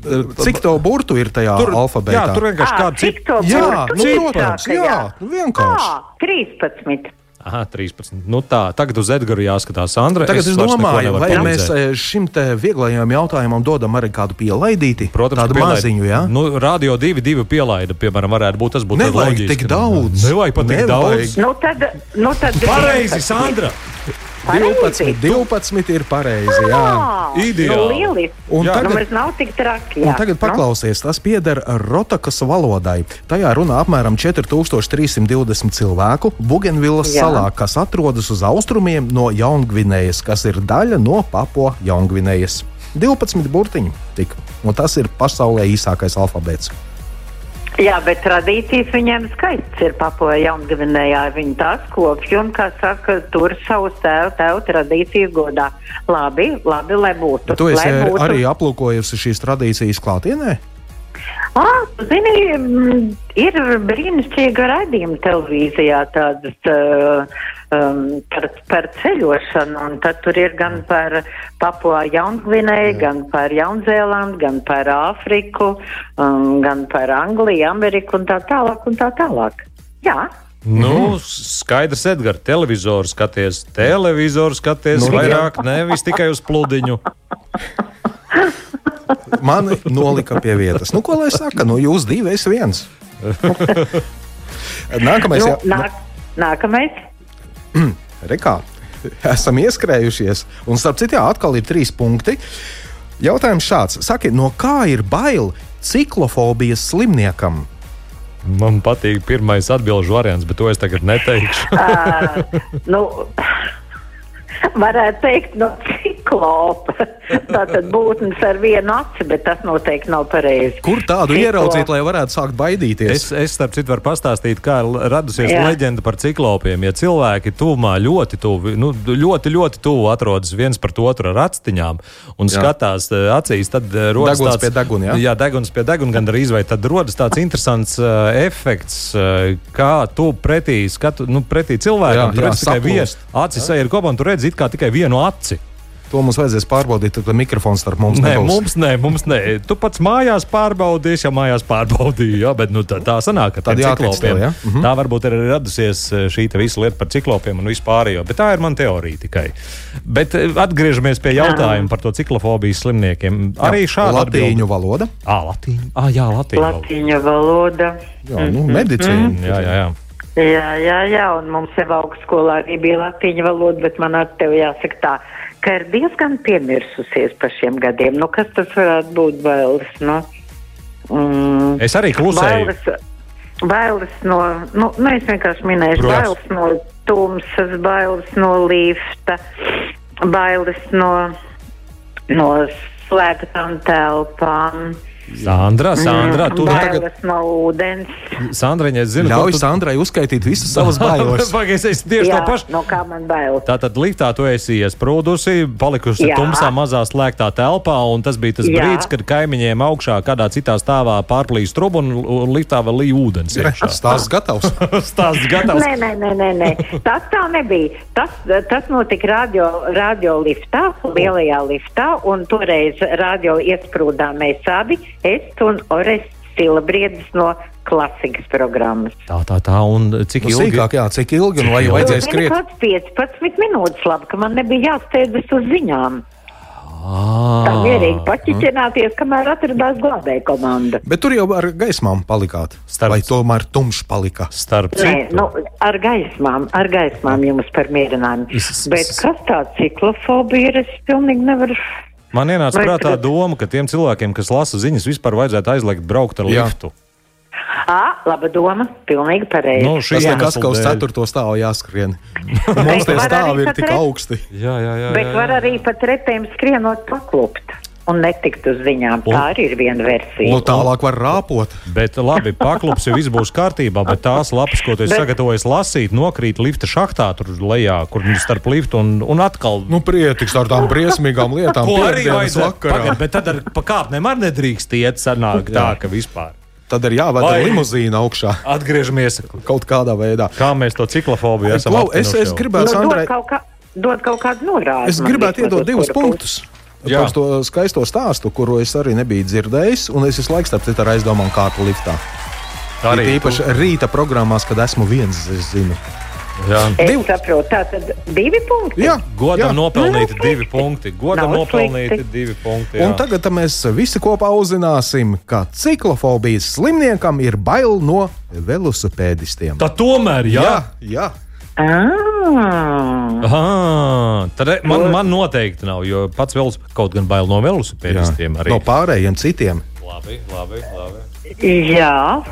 Cik to burtu ir tajā Tur- alfabētā? jā, tur vienkārši kāda cik cita. to Jā, burtu nu, ir protams, sākajā? jā, nu, vienkārši. Ā, 13. Aha, 13. Nu tā, tagad uz Edgara jāskatās, Sandra. Tagad es neko domāju, vai mēs eh, šim te vieglajam jautājumam dodam arī kādu pielaidīti? Protams, tādu pielaid- maziņu, jā? Nu, radio divi, divi pielaida, piemēram, varētu būt tas būtu Nevajag loģiski. tik daudz. Nevajag pat tik daudz. Nu, tad, nu, tad Pareizi, 11. Sandra! 12, 12 ir pareizi. Jā. Ideāli. Nu. Un Un tagad- tagad, nu, nav tik traki. Jā. tagad paklausies, tas pieder Rotakas valodai. Tajā runā apmēram 4320 cilvēku Bugenvilas Jā. salā, kas atrodas uz austrumiem no Jaungvinējas, kas ir daļa no Papo Jaungvinējas. 12 burtiņi tik, un tas ir pasaulē īsākais alfabēts. Jā, bet tradīcijas viņiem skaists ir papoja jaungavinējā. Viņi tās kopja un, kā saka, tur savus tēvu, tēvu tradīcijas godā. Labi, labi, lai būtu. Tu esi būtu. arī aplūkojusi šīs tradīcijas klātienē? Ah, zini, mm, ir brīnišķīga raidījuma televīzijā tādas uh, um, par, par ceļošanu, un tad tur ir gan par Papua Jaungvinēju, gan par Jaunzēlandu, gan par Āfriku, um, gan par Angliju, Ameriku un tā tālāk un tā tālāk. Jā. Nu, skaidrs, Edgars, televizoru skaties, televizoru skaties Nu, vairāk, nevis tikai uz pludiņu. Mani nolika pie vietas. Nu, ko lai saka? Nu, jūs divi, es viens. Nākamais, Nu, jā, nāk, nākamais. Rekā, esam ieskrējušies. Un starp citu, jā, atkal ir trīs punkti. Jautājums šāds: Saki, no kā ir bail ciklofobijas slimniekam? Man patīk pirmais atbildžu variants, bet to es tagad neteikšu. Uh, nu, varētu teikt, no ciklopa. Tātad būtnes ar vienu aci, bet tas noteikti nav pareizi. Kur tādu Ciklops. ieraudzīt, lai varētu sākt baidīties? Es, es starp citu, varu pastāstīt, kā radusies Jā. leģenda par ciklopiem. Ja cilvēki tuvumā ļoti tuvu, nu, ļoti, ļoti tuvu atrodas viens pret otru ar actiņām un Jā. skatās eh, acīs, tad eh, rodas Deguns tāds pie deguna, jā? jā, deguns pie deguna, gan arī vai tad rodas tāds interesants uh, efekts, uh, kā tu pretī, skatu, nu, pretī cilvēkam. Jā, jā, redz tikai vienu acis, ir kopā, un tur redz it kā tikai vienu aci. To mums vajadzēs pārbaudīt, tad mikrofons starp mums Nē, nebūs. mums nē, mums nē. Tu pats mājās pārbaudīsi, ja mājās pārbaudīji. Jā, bet nu, tā, tā sanāk, ka Tad ciklopiem. tev, ja? Mhm. Tā varbūt ir arī radusies eh, šī te visa lieta par ciklopiem un vispārējo. Bet tā ir mana teorija tikai. Bet eh, atgriežamies pie jautājuma par to ciklofobijas slimniekiem. Arī šāda latīņu valoda. Ah, latīņu. Ah, jā, latīņu. valoda. Latīņa valoda. Jā, nu, Mhm. medicīna. Jā, jā, jā. Jā, jā, jā, un mums jau augstskolā arī bija latīņa valoda, bet man ar tevi jāsaka tā, ka ir diezgan piemirsusies par šiem gadiem. Nu, kas tas varētu būt bailes? Nu, mm, Es arī klusēju. Bailes, bailes no, nu, nu, es vienkārši minēšu, Protams. bailes no tumsas, bailes no lifta, bailes no, no slēgtām telpām. Sandra, Sandra, tu mm, tagad. bailes no ūdens. Sandriņa, es zinu, Ļauj tu... Sandrai uzskaitīt visas savas bailes. Pagaid, es tieši Jā, to pašu. no kā man bail. Tātad liftā tu esi iesprūdusi, palikusi Jā. tumsā, mazā slēgtā telpā, un tas bija tas Jā. brīdis, kad kaimiņiem augšā kādā citā stāvā pārplīst trubu un, un liftā vēl līja ūdens. iekšā. Stāsts gatavs. Stāsts gatavs. Nē, nē, nē, nē, nē. Tas tā nebija. Tas, tas notika radio, radio liftā, lielajā liftā, un toreiz radio iesprūdām mēs abi, es un Ores Silabriedis no klasikas programmas. Tā, tā, tā, un cik Nu, ilgi? sīkāk, jā, cik ilgi un vai vajadzēja Zini, skriet? kāds 15 minūtes labi, ka man nebija jāsteidzas uz ziņām. Ah. Tā mierīgi paķiķināties, kamēr atradās glābēja komanda. Bet tur jau ar gaismām palikāt. Starp- Vai tomēr tumšs palika? Starp Nē, nu, ar gaismām, ar gaismām jums par mierinājumu. Bet kas tā ciklofobija ir, es pilnīgi nevaru. Man ienāca Vai prātā doma, ka tiem cilvēkiem, kas lasa ziņas, vispār vajadzētu aizliegt braukt ar Jā. liftu. Ā, laba doma, pilnīgi pareizi. Nu, Tas iemesla nekas, ka uz dēļ. 4. stāvu jāskrien. Mums tie var stāvi ir tik augsti. Jā, jā, jā. Bet jā, var jā. arī pat retēm skrienot paklupt. Un netikt uz ziņām. Tā arī ir viena versija. Nu, tālāk var rāpot. Bet labi, paklups jau viss būs kārtībā, bet tās lapas, ko tu esi Bet- sagatavojis lasīt, nokrīt lifta šachtā tur lejā, kur nu starp liftu un, un atkal. Nu, prietiks ar tām briesmīgām lietām. Ko arī vajadzētu vakarā. pagad, bet tad ar pa kāpnēm arī nedrīkst iet, sanāk tā, ka vispār. Tad ir jāved Vai- limuzīna augšā. Atgriežamies kaut kādā veidā. Kā mēs to ciklofobiju esam Klau, es, es gribētu, nu, Sandrai, dod, kaut kā, dod kaut kādu norādi. es gribētu iedot divus kura punktus. Jā. Par to skaisto stāstu, kuru es arī nebiju dzirdējis, un es visu laiku starp citu ar aizdomām kārtu liftā. Arī Arī īpaši rīta programmās, kad esmu viens, es zinu. Jā. Es saprotu, tā tad divi punkti. Jā, Godam jā. nopelnīti divi punkti. Godam Nav nopelnīti slikti. divi punkti. jā. Un tagad mēs visi kopā uzzināsim, ka ciklofobijas slimniekam ir bail no velosipēdistiem. Tā tomēr, jā. jā. Ah. Aha, tad e- man, man noteikti nav, jo pats vēl kaut gan bail no velosipēdistiem. Arī. No pārējiem citiem. Labi, labi, labi. Jā,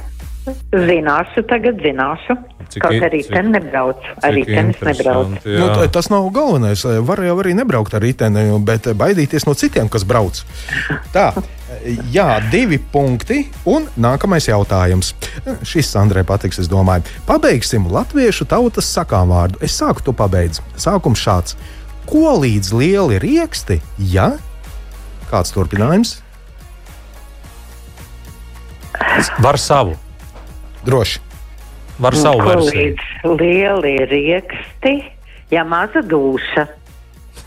zināšu, tagad zināšu. Cik Kaut arī cik- ten nebrauc. Ten es nebrauc. Nu, tas nav galvenais. Var jau arī nebraukt ar riteni, bet baidīties no citiem, kas brauc. Tā, jā, divi punkti. Un nākamais jautājums. Šis Andrei patiks, es domāju. Pabeigsim latviešu tautas sakām vārdu. Es sāku to pabeidzu. Sākums šāds. Ko līdz lieli rieksti, ja? Kāds turpinājums? Var savu. Droši. Var savu Ko versiju. līdz lieli rieksti, ja maza duša.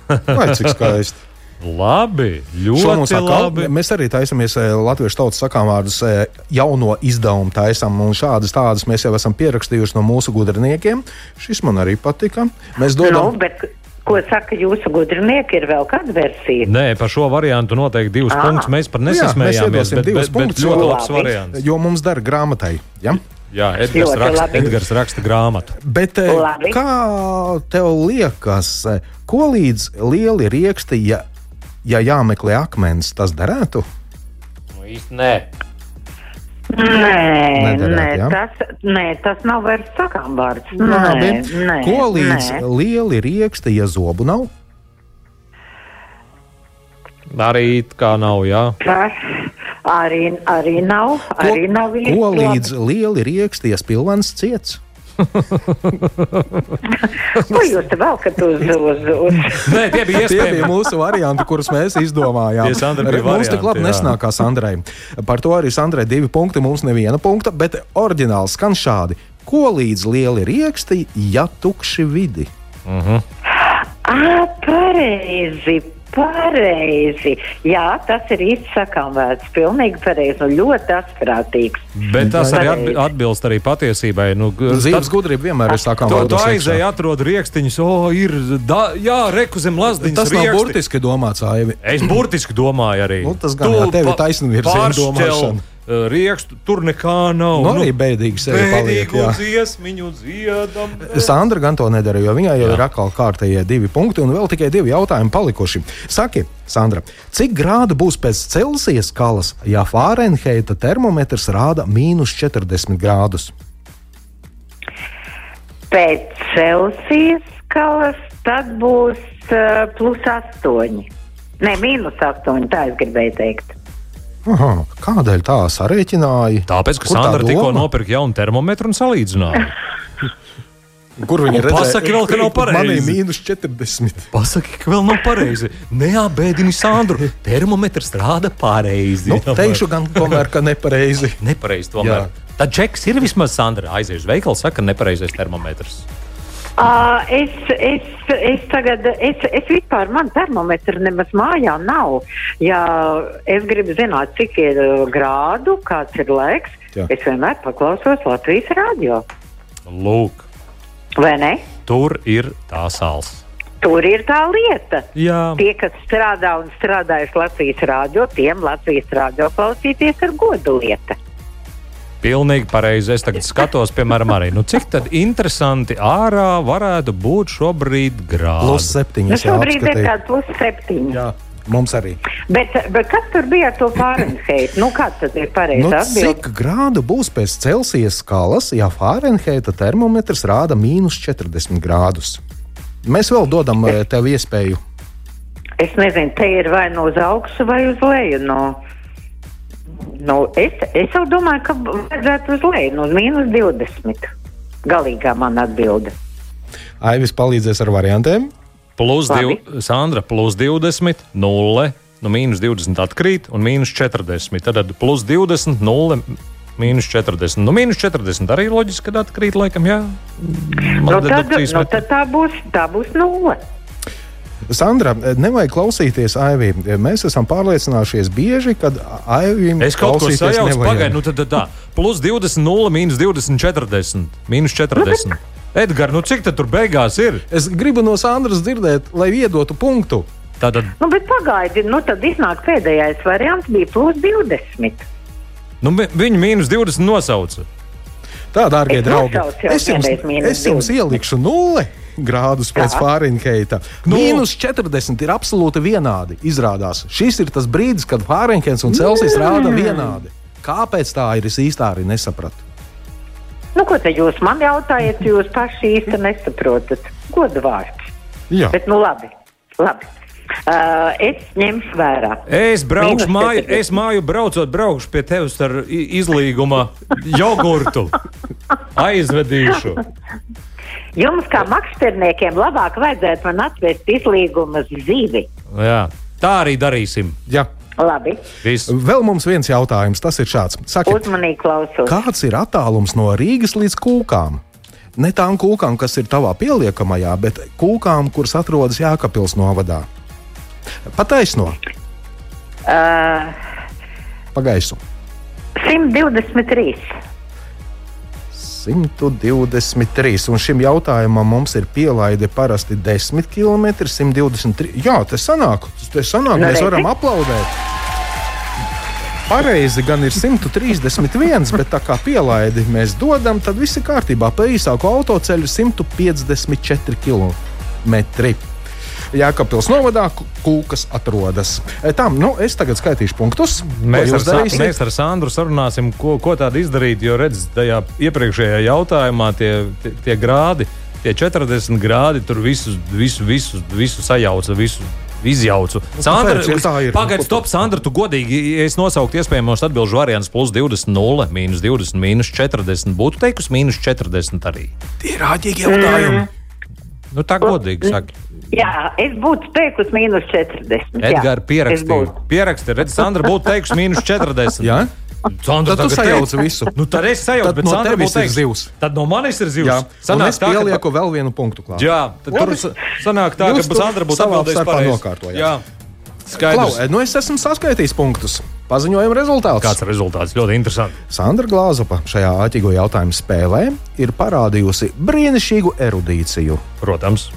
Vai cik skaisti? Labi, ļoti labi. Mēs arī taisamies eh, Latvijas tautas sakām vārdus eh, jauno izdevumu taisām, un šādas tādas mēs jau esam pierakstījuši no mūsu gudriniekiem. Šis man arī patika. Mēs Nu, dodam, bet, ko saka jūsu gudrinieki, ir vēl kāda versija? Nē, par šo variantu noteikti divus Ah. punktus. Mēs Jā, mēs nesasmējāmies, iedosim bet, divus bet, bet punktus, ļoti jo- labs variants. jo mums dara grāmatai. Ja? Jā, Edgars Ļoti raksta. Edgars raksta grāmatu. Bet, eh, Labi. kā tev liekas, ko līdz lieli rieksti, ja, ja jāmeklē akmens, tas derētu? Nu, īsti nē. Nē, Nederētu, nē, jā? tas, nē, tas nav vairs sakām vārds. Labi. Nē, nē, Ko līdz nē. lieli rieksti, ja zobu nav? Arī kā nav, jā. Tas arī, arī nav. Arī nav Ko līdz lieli rieksti, ja spilvens ciets? Ko jūs te velkat uz, uz? Nē, tie bija Tie bija iespējami. mūsu varianti, kurus mēs izdomājām. Tie Sandra bija Mums tik varianti, labi jā. nesnāk kā Sandrai. Par to arī Sandrai divi punkti, mums neviena punkta, bet oriģināls skan šādi. Ko līdz lieli rieksti, ja tukši vidi? Uh -huh. Ā, pareizi, pareizi. Jā, tas ir īsti sakām vērts. Pilnīgi pareizi un ļoti asprātīgs. Bet tas arī atbi- atbilst arī patiesībai. Nu, tad- gudrība vienmēr ir sakām Tu, tu aizēji, atrod rīkstiņus, o, ir, da, jā, reku zem lazdiņas. Tas nav rieksti. burtiski domāts, Aivi. Es burtiski domāju arī. Nu, tas gan jā, tev ir pa- taisnvirziena pāršķel, domāšana. Uh, Riekstu, tur nekā nav. Nu, arī bēdīgi sevi paliek, jā. dziesmiņu dziedam. Sandra gan to nedara, jo viņai jau ir atkal kārtējie divi punkti un vēl tikai divi jautājumi palikuši. Saki, Sandra, cik grādu būs pēc Celsijas skalas, ja Fārenheita termometrs rāda mīnus 40 grādus? Pēc Celsijas skalas tad būs uh, plus 8. Nē, mīnus 8. Tā es gribēju teikt. Aha, kādēļ tā sarēķināja? Tāpēc, ka Sandra tikko nopirka jaunu termometru un salīdzināja. Kur viņi Un pasaki vēl, ka nav pareizi. Man ir mīnus 40. Pasaki, ka vēl nav pareizi. Neapbēdini Sandru. Termometrs rāda pareizi. Nu, teikšu gan tomēr, ka nepareizi. Nepareizi tomēr. Tad čeks ir vismaz Sandra. Aizies uz veikalu, saka, nepareizais termometrs. Uh, es, es, es tagad, es, es vispār, man termometra nemaz mājā nav. Ja es gribu zināt, cik ir grādu, kāds ir laiks, Jā. es vienmēr paklausos Latvijas radio. Lūk, Vai ne? tur ir tā sāls. Tur ir tā lieta. Jā. Tie, kas strādā un strādājuši Latvijas rādio, tiem Latvijas rādio klausīties ir godu lieta. Pilnīgi pareizi. Es tagad skatos, piemēram, arī. Nu, cik tad interesanti ārā varētu būt šobrīd grādi? Plus septiņas. Nu, šobrīd ir kāds plus septiņi. Jā, mums arī. Bet, bet kas tur bija ar to Fahrenheit? Nu, kāds tad ir pareizi Nu, atbildēt? cik grādu būs pēc Celsijas skalas, ja Fārenheita termometrs rāda mīnus 40 grādus? Mēs vēl dodam eh, tev iespēju. Es nezinu, te ir vai no uz augšu vai uz leju. No, no, es, es jau domāju, ka vajadzētu uz leju, no mīnus 20. Galīgā man atbilde. Aivis palīdzēs ar variantiem. Plus div, Sandra, plus 20, 0, no mīnus 20 atkrīt un mīnus 40. Tad plus 20, 0, mīnus 40. Nu, mīnus 40 arī loģiski, kad atkrīt, laikam, jā. Nu, Man tad, dedukcijas nu, tad tā būs, tā būs nulle. Sandra, nevajag klausīties Aivī. Mēs esam pārliecinājušies bieži, kad Aivī Es kaut ko sajaucu, pagaidu, nu tad tad tā. Plus 20, 0, mīnus 20, 40. Mīnus 40. Edgars, nu cik tad tur beigās ir? Es gribu no Sandras dzirdēt, lai iedotu punktu. Tātad, Nu, bet pagaidi, nu tad iznāk pēdējais variants bija plus 20. nu, vi- viņi mīnus 20 nosauca. Tā, dārgie Es draugi, es jums, es jums 20. ielikšu nulli grādus pēc. Fārenheita. Nu. Mīnus 40 ir absolūti vienādi. Izrādās, šis ir tas brīdis, kad Fārenheits un Celsijas rāda vienādi. Kāpēc tā ir? Es īstenībā arī nesapratu. Nu, ko te jūs man jautājat, jūs paši īsti nesaprotat? Godu vārds. Jā. Bet, nu labi, labi. Uh, es ņemšu vērā. Es braukšu māju, 40. es māju braucot, braukšu pie tevis ar izlīguma jogurtu. Aizvedīšu. Jums, kā makšķerniekiem, labāk vajadzētu man atvest izlīguma zivi. Jā, tā arī darīsim. Jā. Labi, Viss. Vēl mums viens jautājums, tas ir šāds. Sakiet, uzmanīgi klausos. kāds ir attālums no Rīgas līdz Kūkām? Ne tām kūkām, kas ir tavā pieliekamajā, bet kūkām, kuras atrodas Jēkabpils novadā. Pataisno, Uh, pagaisu. 123. 123. Un šim jautājumam mums ir pielaide parasti 10 km, 123. Jā, tas sanāk, tas sanāk Nu, mēs varam aplaudēt. Pareizi gan ir 131, bet tā kā pielaidi mēs dodam, tad viss ir kārtībā. Pa īsāku autoceļu 154 km. Jēkabpils novadā kūkas atrodas. E, Tam, nu, es tagad skaitīšu punktus. Mēs ar, darīsiet? mēs ar Sandru sarunāsim, ko, ko tādu izdarīt. Jo, redziet, tajā iepriekšējā jautājumā tie, tie, tie grādi, tie 40 grādi, tur visu, visu, visu, visu sajauca, visu izjaucu. Sandra, kāpēc, ja tā ir? pagaidi, stop, Sandra, tu godīgi, ja es nosauktu iespējamos atbildžu variantus plus 20, 0, mīnus 20, mīnus 40. Būtu teikusi mīnus 40 arī. Tie ir āķīgi jautājumi. Nu, tā godīgi saka. Jā, es būtu teikusi mīnus 40. jā. Edgars Es pierakstīja. būtu. Pierakstīja, redz, Sandra būtu teikusi mīnus 40. Jā? Sandra, Tad tu sajauci visu. Nu, tad es sajaucu, bet no Sandra ir teiks- zivs. Tad no manis ir zivs. Jā, un Sanāk es tā, ka- pielieku vēl vienu punktu klāt. Jā, tad tur sanāk tā, ka Sandra būtu starpā pareizi. nokārtojāt. Jā, Klau, skaidrs. nu es esmu saskaitījis punktus. Paziņojuma rezultāts. Kāds ir rezultāts? Ļoti interesanti. Sandra Glāzopa šajā āķīgo jautājumu spēlē ir parādījusi brīnišķīgu erudīciju. Protams.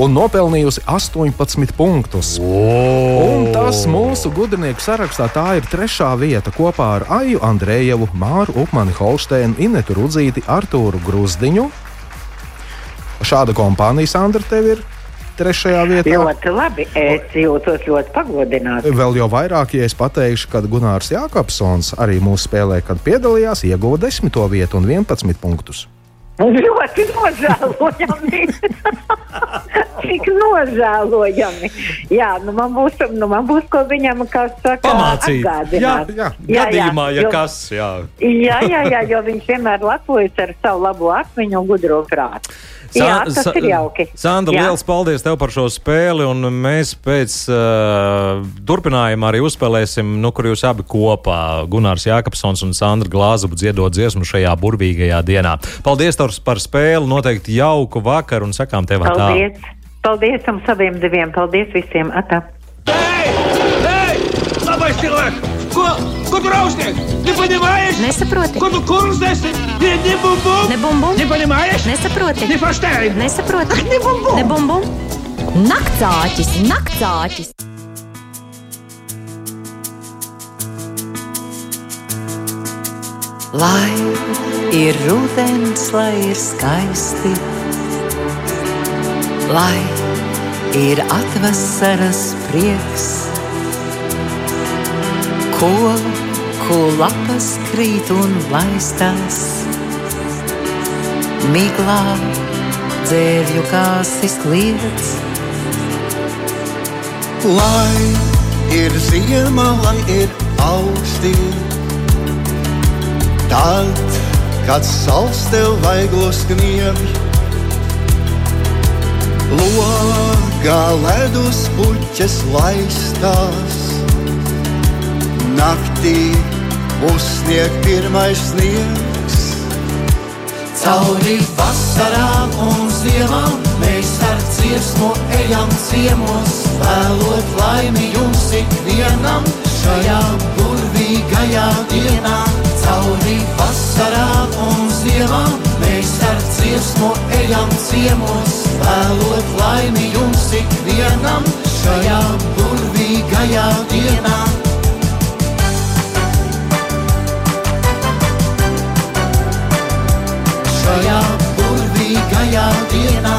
Un nopelnījusi 18 punktus. Un tas mūsu gudrnieku sarakstā tā ir trešā vieta kopā ar Aju Andrejevu, Māru Upmani Holsteinu, Inetu Rudzīti, Artūru Gruzdiņu. Šāda kompānija, Sandra, tev ir trešajā vietā. Ļoti labi. Es jūtos ļoti pagodināts. Vēl jau vairāk, ja es pateikšu, ka Gunārs Jākapsons arī mūsu spēlē, kad piedalījās, ieguva desmito vietu un 11 punktus. Ļoti nožēlojami. Cik nožēlojami. Jā, nu man būs, nu man būs ko viņam, kā saka, Pamācīt. Jā, jā, gadījumā, ja jo- kas. Jā. Jā, jā, jā, jo viņš vienmēr lepojas ar savu labo atmiņu un gudro prātu. Jā, tas Sa- ir jauki. Sandra, Jā. liels paldies tev par šo spēli. Mēs pēc uh, turpinājuma arī uzspēlēsim, nu, kur jūs abi kopā, Gunārs Jākapsons un Sandra Glāzuba dziedot dziesmu šajā burvīgajā dienā. Paldies tev par spēli, noteikti jauku vakaru un sakām tev tā. Paldies. Paldies jums abiem diviem. Paldies visiem. Atā. Labais cilvēks! Ko, ko tu rausties? Nepaņemājies? Nesaproti. Ko tu kursties? Ne, ne bum bum! Ne bum bum. Nepaņemājies? Nesaproti. Ne verstehen! Nesaproti. Ne bum bum! Ne bum bum. Naktsāķis, naktsāķis. Lai ir rudens, lai ir skaisti, lai ir atvasaras prieks, koku lapas krīt un laistās, miglā dzērļu kāsis kliedz. Lai ir ziema, lai ir augsti. Tad, kad saules tev vaiglos knievj, logā ledus puķes laistās. Naktī uzsniegt pirmais sniegs. Cauri vasarām un ziemām mēs ar dziesmu ejam ciemos, vēlot laimi jums ikvienam šajā burvīgajā dienā. Cauri vasarām un ziemām mēs ar dziesmu ejam ciemos, vēlot laimi jums ikvienam šajā burvīgajā dienā. Šajā burvīgajā dienā.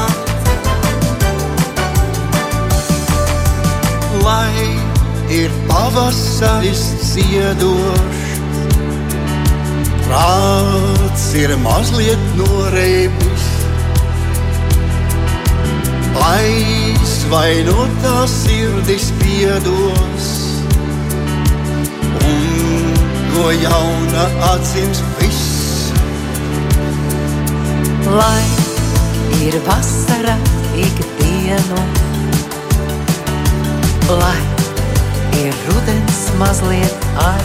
Lai ir pavasaris ziedošs, prāts ir mazliet noreibis. Aizvainotā sirdis piedos, un no jauna atsims viss. Lai ir vasara ikdienu, lai ir rudens mazliet ar,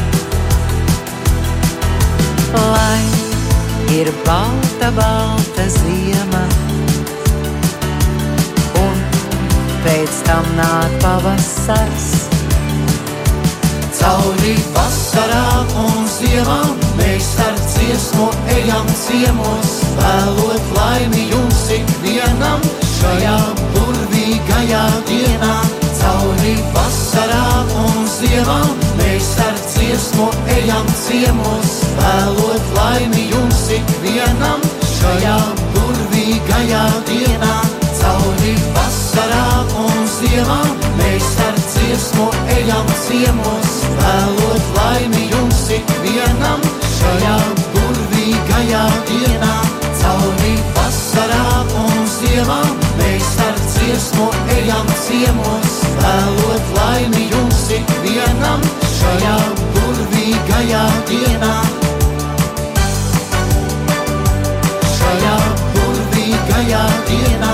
lai ir balta, balta ziema, un pēc tam nāk pavasars. Cauri vasarām un ziemām mēs ar dziesmu ejam ciemos, vēlot laimi jums ikvienam šajā burvīgajā dienā. Cauri vasarām un ziemām mēs ar dziesmu ejam ciemos, vēlot laimi jums ikvienam šajā burvīgajā dienā. Cauri vasarām un ziemām mēs ar dziesmu ejam ciemos, laimi jums ikvienam šajā burvīgajā dienā. Cauri vasarām un ziemām mēs ar dziesmu ejam ciemos, vēlot laimi jums ikvienam šajā burvīgajā dienā. Šajā burvīgajā dienā.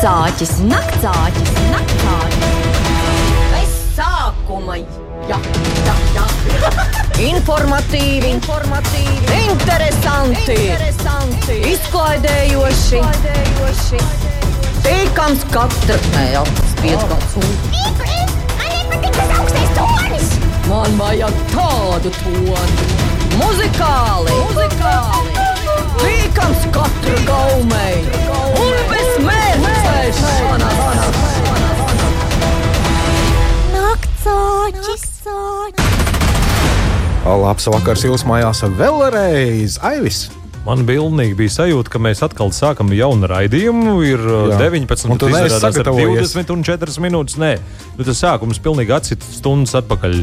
Naktsāķis, naktsāķis, naktsāķis. Bez sākuma, jā, jā, jā. Informatīvi, informatīvi, interesanti, interesanti. izklaidējoši, izklaidējoši. Tīkams katra, nē, jau tas piedgāds. Man vajag tādu toni. Muzikāli, muzikāli. Tīkams katra gaumei. Un bez mērķēšanas. Naktsāķis. Labs vakars jūsu mājās vēlreiz, Aivis! Man pilnīgi bija sajūta, ka mēs atkal sākam jaunu raidījumu. Ir Jā. 19, Un ar sagatavojies. 20 un 4 minūtes. Nē, nu, tas sākums pilnīgi atcīt stundas atpakaļ.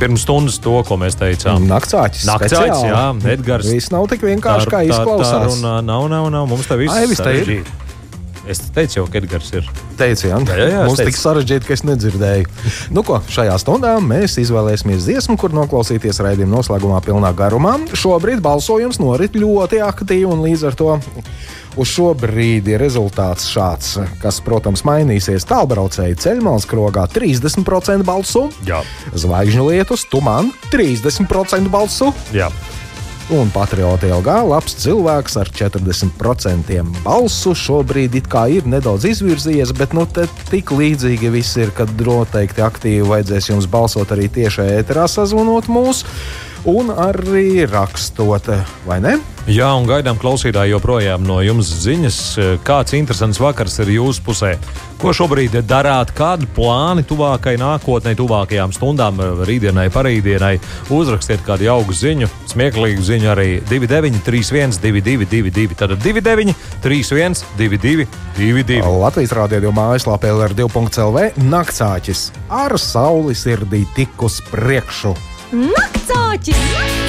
Pirms stundas to, ko mēs teicām. Naktsāķis. Naktsāķis, jā, Edgars. Viss nav tik vienkārši, kā Tā- tā- izklausās. Tā runā nav, nav, nav. Mums te viss ir. Es teicu jau, ka Edgars ir. Teici, ja? Jā, jā, jā, Mums teicu. tik sarežģīti, ka es nedzirdēju. nu, ko, šajā stundā mēs izvēlēsimies dziesmu, kur noklausīties raidījuma noslēgumā pilnā garumā. Šobrīd balsojums norit ļoti aktīvi un līdz ar to. Uz šo brīdi rezultāts šāds, kas, protams, mainīsies. Tālbraucēji ceļmalas krogā 30% balsu, Jā. zvaigžņu lietus, tu man 30% balsu. Jā. Un patrioti LG labs cilvēks ar 40% balsu šobrīd it kā ir nedaudz izvirzījies, bet nu te tik līdzīgi viss ir, ka noteikti aktīvi vajadzēs jums balsot arī tiešā ēterā sazvanot mūs un arī rakstot, vai ne? Jā, un gaidām klausītāji joprojām no jums ziņas, kāds interesants vakars ir jūsu pusē. Ko šobrīd darāt, kādi plāni tuvākajai nākotnē, tuvākajām stundām, rītdienai, parītdienai? Uzrakstiet kādu jauku ziņu, smieklīgu ziņu arī 2931, 222, tad 2931, 222. Latvijas rādījuma mājaslapē LR2.CLV naktsāķis ar sauli sirdī tik uz priekšu. Nak! 找姐。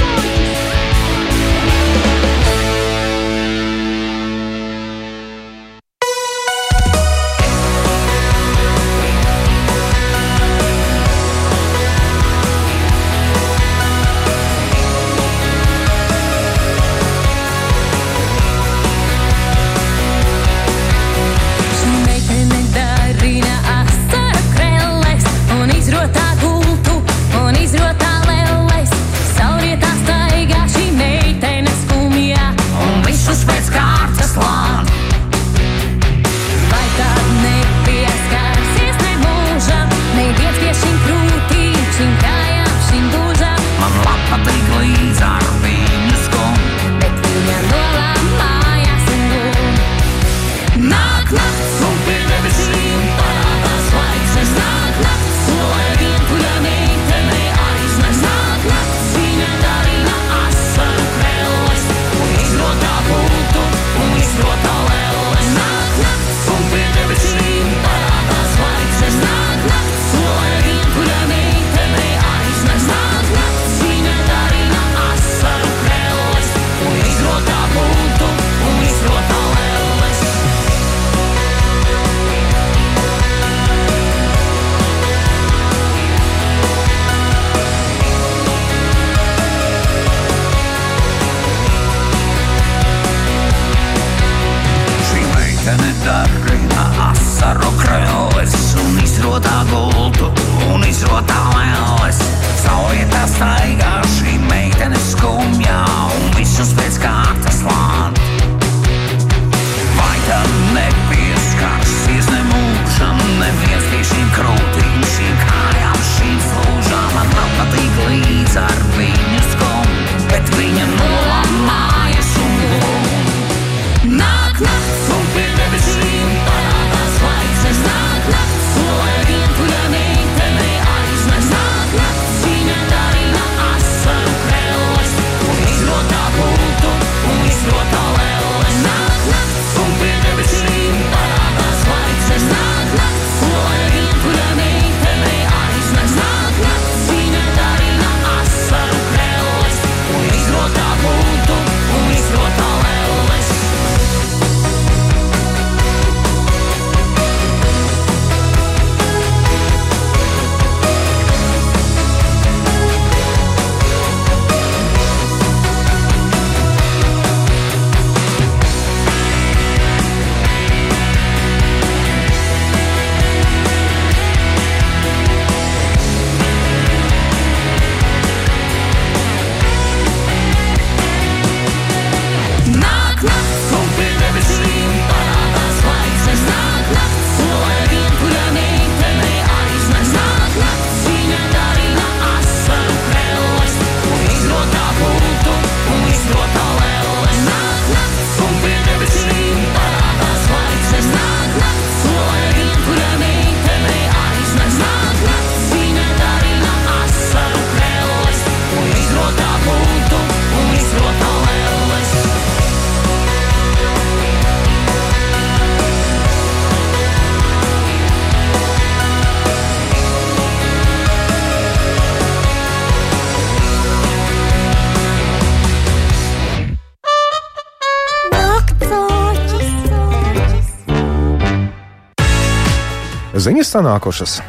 ziņas sanākušas.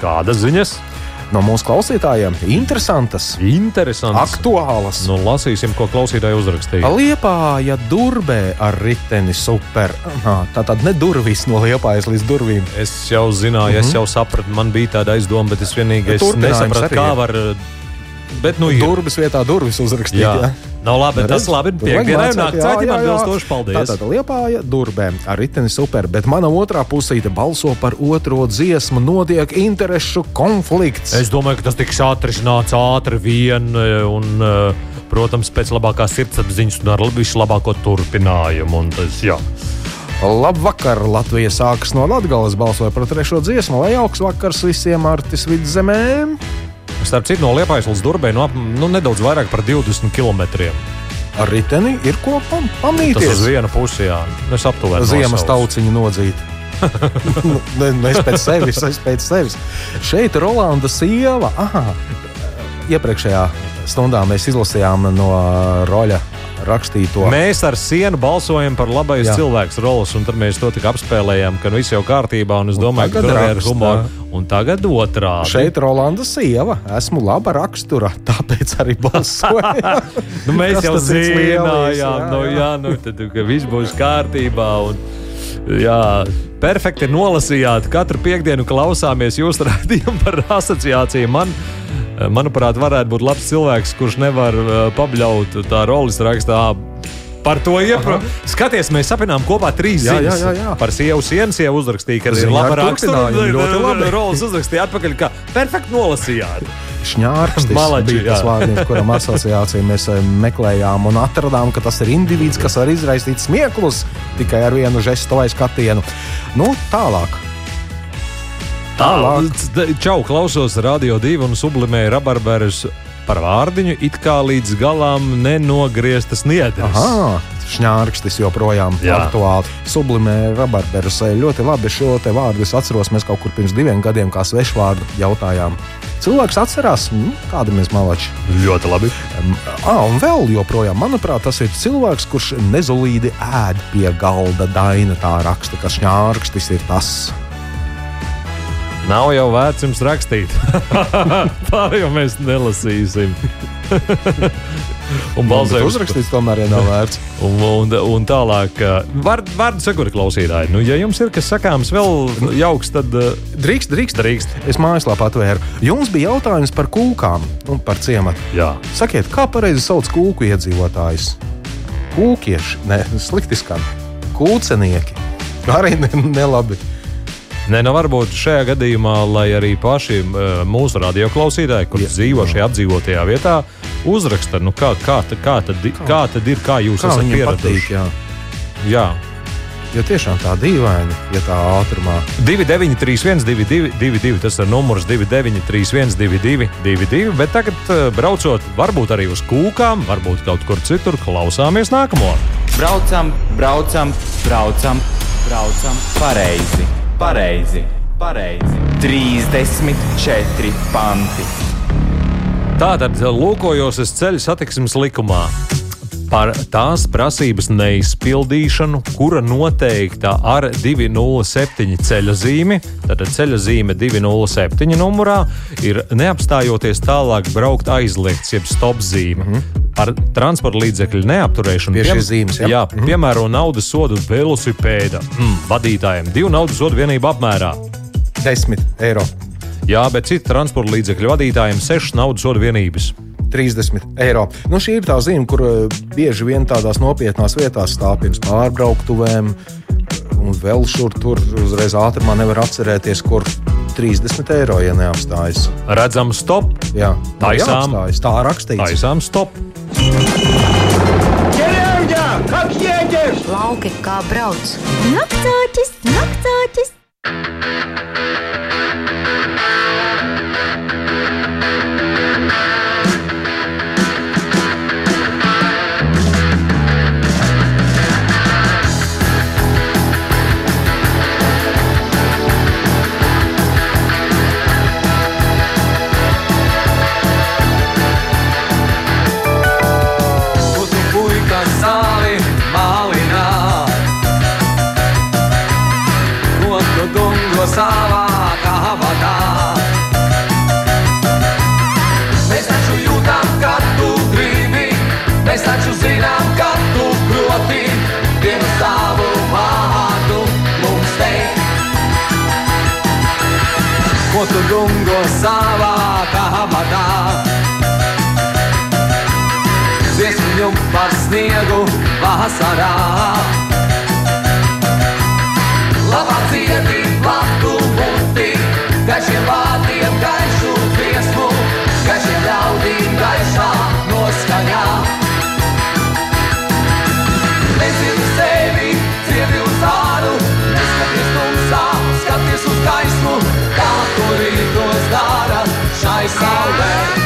Kādas ziņas? No mūsu klausītājiem interesantas, interesantas. aktuālas. Nu, lasīsim, ko klausītāji uzrakstīja. Liepāja durbē ar riteni super. Tā tad ne durvis no liepājas līdz durvīm. Es jau zināju, mm -hmm. es mhm. jau sapratu, man bija tāda aizdoma, bet es vienīgais nesapratu, kā var. Eh, bet, nu, ir. Durvis vietā durvis uzrakstīt. Jā. Jā. Nu, labi, tas labi. Aģim jā, jā. atbilstoši, paldies. Tātad liepāja durbē ar riteni super, bet mana otrā pusīte balso par otro dziesmu, notiek interešu konflikts. Es domāju, ka tas tiks atrisināts ātri vien, un, protams, pēc labākās sirdsapziņas un ar vislabāko turpinājumu. Un Tas, jā. Labvakar! Latvija sākas no Latvijas, balsoja par trešo dziesmu, lai jauks vakars visiem Artis vidzemēm. Starp citu, no Liepājas līdz Durbai no, ap- nu, nedaudz vairāk par 20 km. Ar riteni ir ko pam Tas pamīties. uz vienu pusi, jā. Es aptuveni Ziemas tauciņu nodzīt. Ne, ne, es pēc sevis, es pēc sevis. Šeit ir Rolanda sieva. Aha. Iepriekšējā stundā mēs izlasījām no Roļa rakstīto. Mēs ar sienu balsojam par labais Jā. cilvēks rolas, un tad mēs to tik apspēlējām, ka viss jau kārtībā, un es domāju, ka tur ir humors. Un tagad otrādi. Šeit ir Rolanda sieva. Esmu laba rakstura, tāpēc arī balsoju. Nu, mēs jau zinājām, jā, nu, jā, nu, tad, ka viss būs kārtībā. Un, jā, perfekti nolasījāt. Katru piekdienu klausāmies jūsu raidījumu par asociāciju. Man, manuprāt, varētu būt labs cilvēks, kurš nevar uh, pabļaut tā rolas rakstā. Par to iepriekš. Skaties, mēs sapņojām kopā trīs ziņas. jā, jā, jā. Par sievu sienu jau uzrakstīja, ka ir laba rakstura. ļoti labi. Rolas uzrakstīja atpakaļ, ka perfekti nolasījāt. Malači, bija tas vārds, kuram asociāciju mēs eh, meklējām un atradām, ka tas ir indivīds, kas var izraisīt smieklus tikai ar vienu žestu vai skatienu. Nu, tālāk. Tālāk. Čau, klausos radio divu un sublimēju rabarberus par vārdiņu, it kā līdz galam nenogrieztas niedres. Šņārkstis joprojām Jā. aktuāli. Sublimē rabarberus ļoti labi šo te vārdu. Es atceros, mēs kaut kur pirms diviem gadiem kā svešvārdu jautājām. Cilvēks atcerās, mm, kāda mēs malači. Ļoti labi. Ah, un vēl joprojām, manuprāt, tas ir cilvēks, kurš nezolīdi ēd pie galda daina. Tā raksta, ka šņārkstis ir tas. Nav jau vērts jums rakstīt. Pārējo mēs nelasīsim. un balsojums. Uzrakstīts tomēr ja nav vērts. Un, un, un tālāk, vārdu var, sakot, klausītāji, nu, ja jums ir kas sakāms, vēl jauks, tad uh, Drīkst, drīkst. drīkst. Es mājaslapā atvēru. Jums bija jautājums par kūkām un par ciematu. Jā. Sakiet, kā pareizi sauc kūku iedzīvotājus? Kūkieši, ne, slikti skan. Kūcenieki. Arī ne, nelabi. Nē, nu varbūt šajā gadījumā, lai arī paši uh, mūsu radioklausītāji, kurš dzīvo šajā apdzīvotajā vietā, uzraksta, nu kā, kā, ta- kā, tad, kā? kā tad ir, kā jūs Kā esat pieraduši. patīk, jā. jā. Jo tiešām tā dīvaini, ja tā ātrumā. 2931, 22, tas ir numurs 293, 222, bet tagad, uh, braucot varbūt arī uz kūkām, varbūt kaut kur citur, klausāmies nākamo. Braucam, braucam, braucam, braucam pareizi, pareizi, pareizi. 34 panti. Tātad lūkojos es ceļu satiksmes likumā. Par tās prasības neizpildīšanu, kura noteikta ar 207 ceļa zīmi, tad ceļa zīme 207 numurā ir neapstājoties tālāk braukt aizliegts, jeb stop zīme. Mm -hmm. Ar transporta līdzekļu neapturēšanu Pie zīmes, jā? jā, piemēro naudas sodu velosipēda mm, vadītājiem divu naudas sodu vienību apmērā. 10 eiro. Jā, bet citu transporta līdzekļu vadītājiem 6 naudas sodu vienības. 30 eiro. Nu, šī ir tā zīme, kur eh, bieži vien tādās nopietnās vietās stāv pirms pārbrauktuvēm. Eh, un vēl šur tur uzreiz ātrumā nevar atcerēties, kur 30 eiro, ja neapstājas. Redzam, stop. Jā, tā ir apstājas. Tā rakstīts. Taisām stop. Kā jēdzies? Lauki, kā brauc? Naktāķis, naktāķis! Jums par sniegu vasarā. Labā cietī, platu muti, gaišiem vārdiem gaišu dziesmu, gaišiem ļaudīm gaišā noskaņā. Nezinu sevi, cieti uz āru, neskaties tumsā, skaties uz gaismu, kā to rītos dara šai saulē.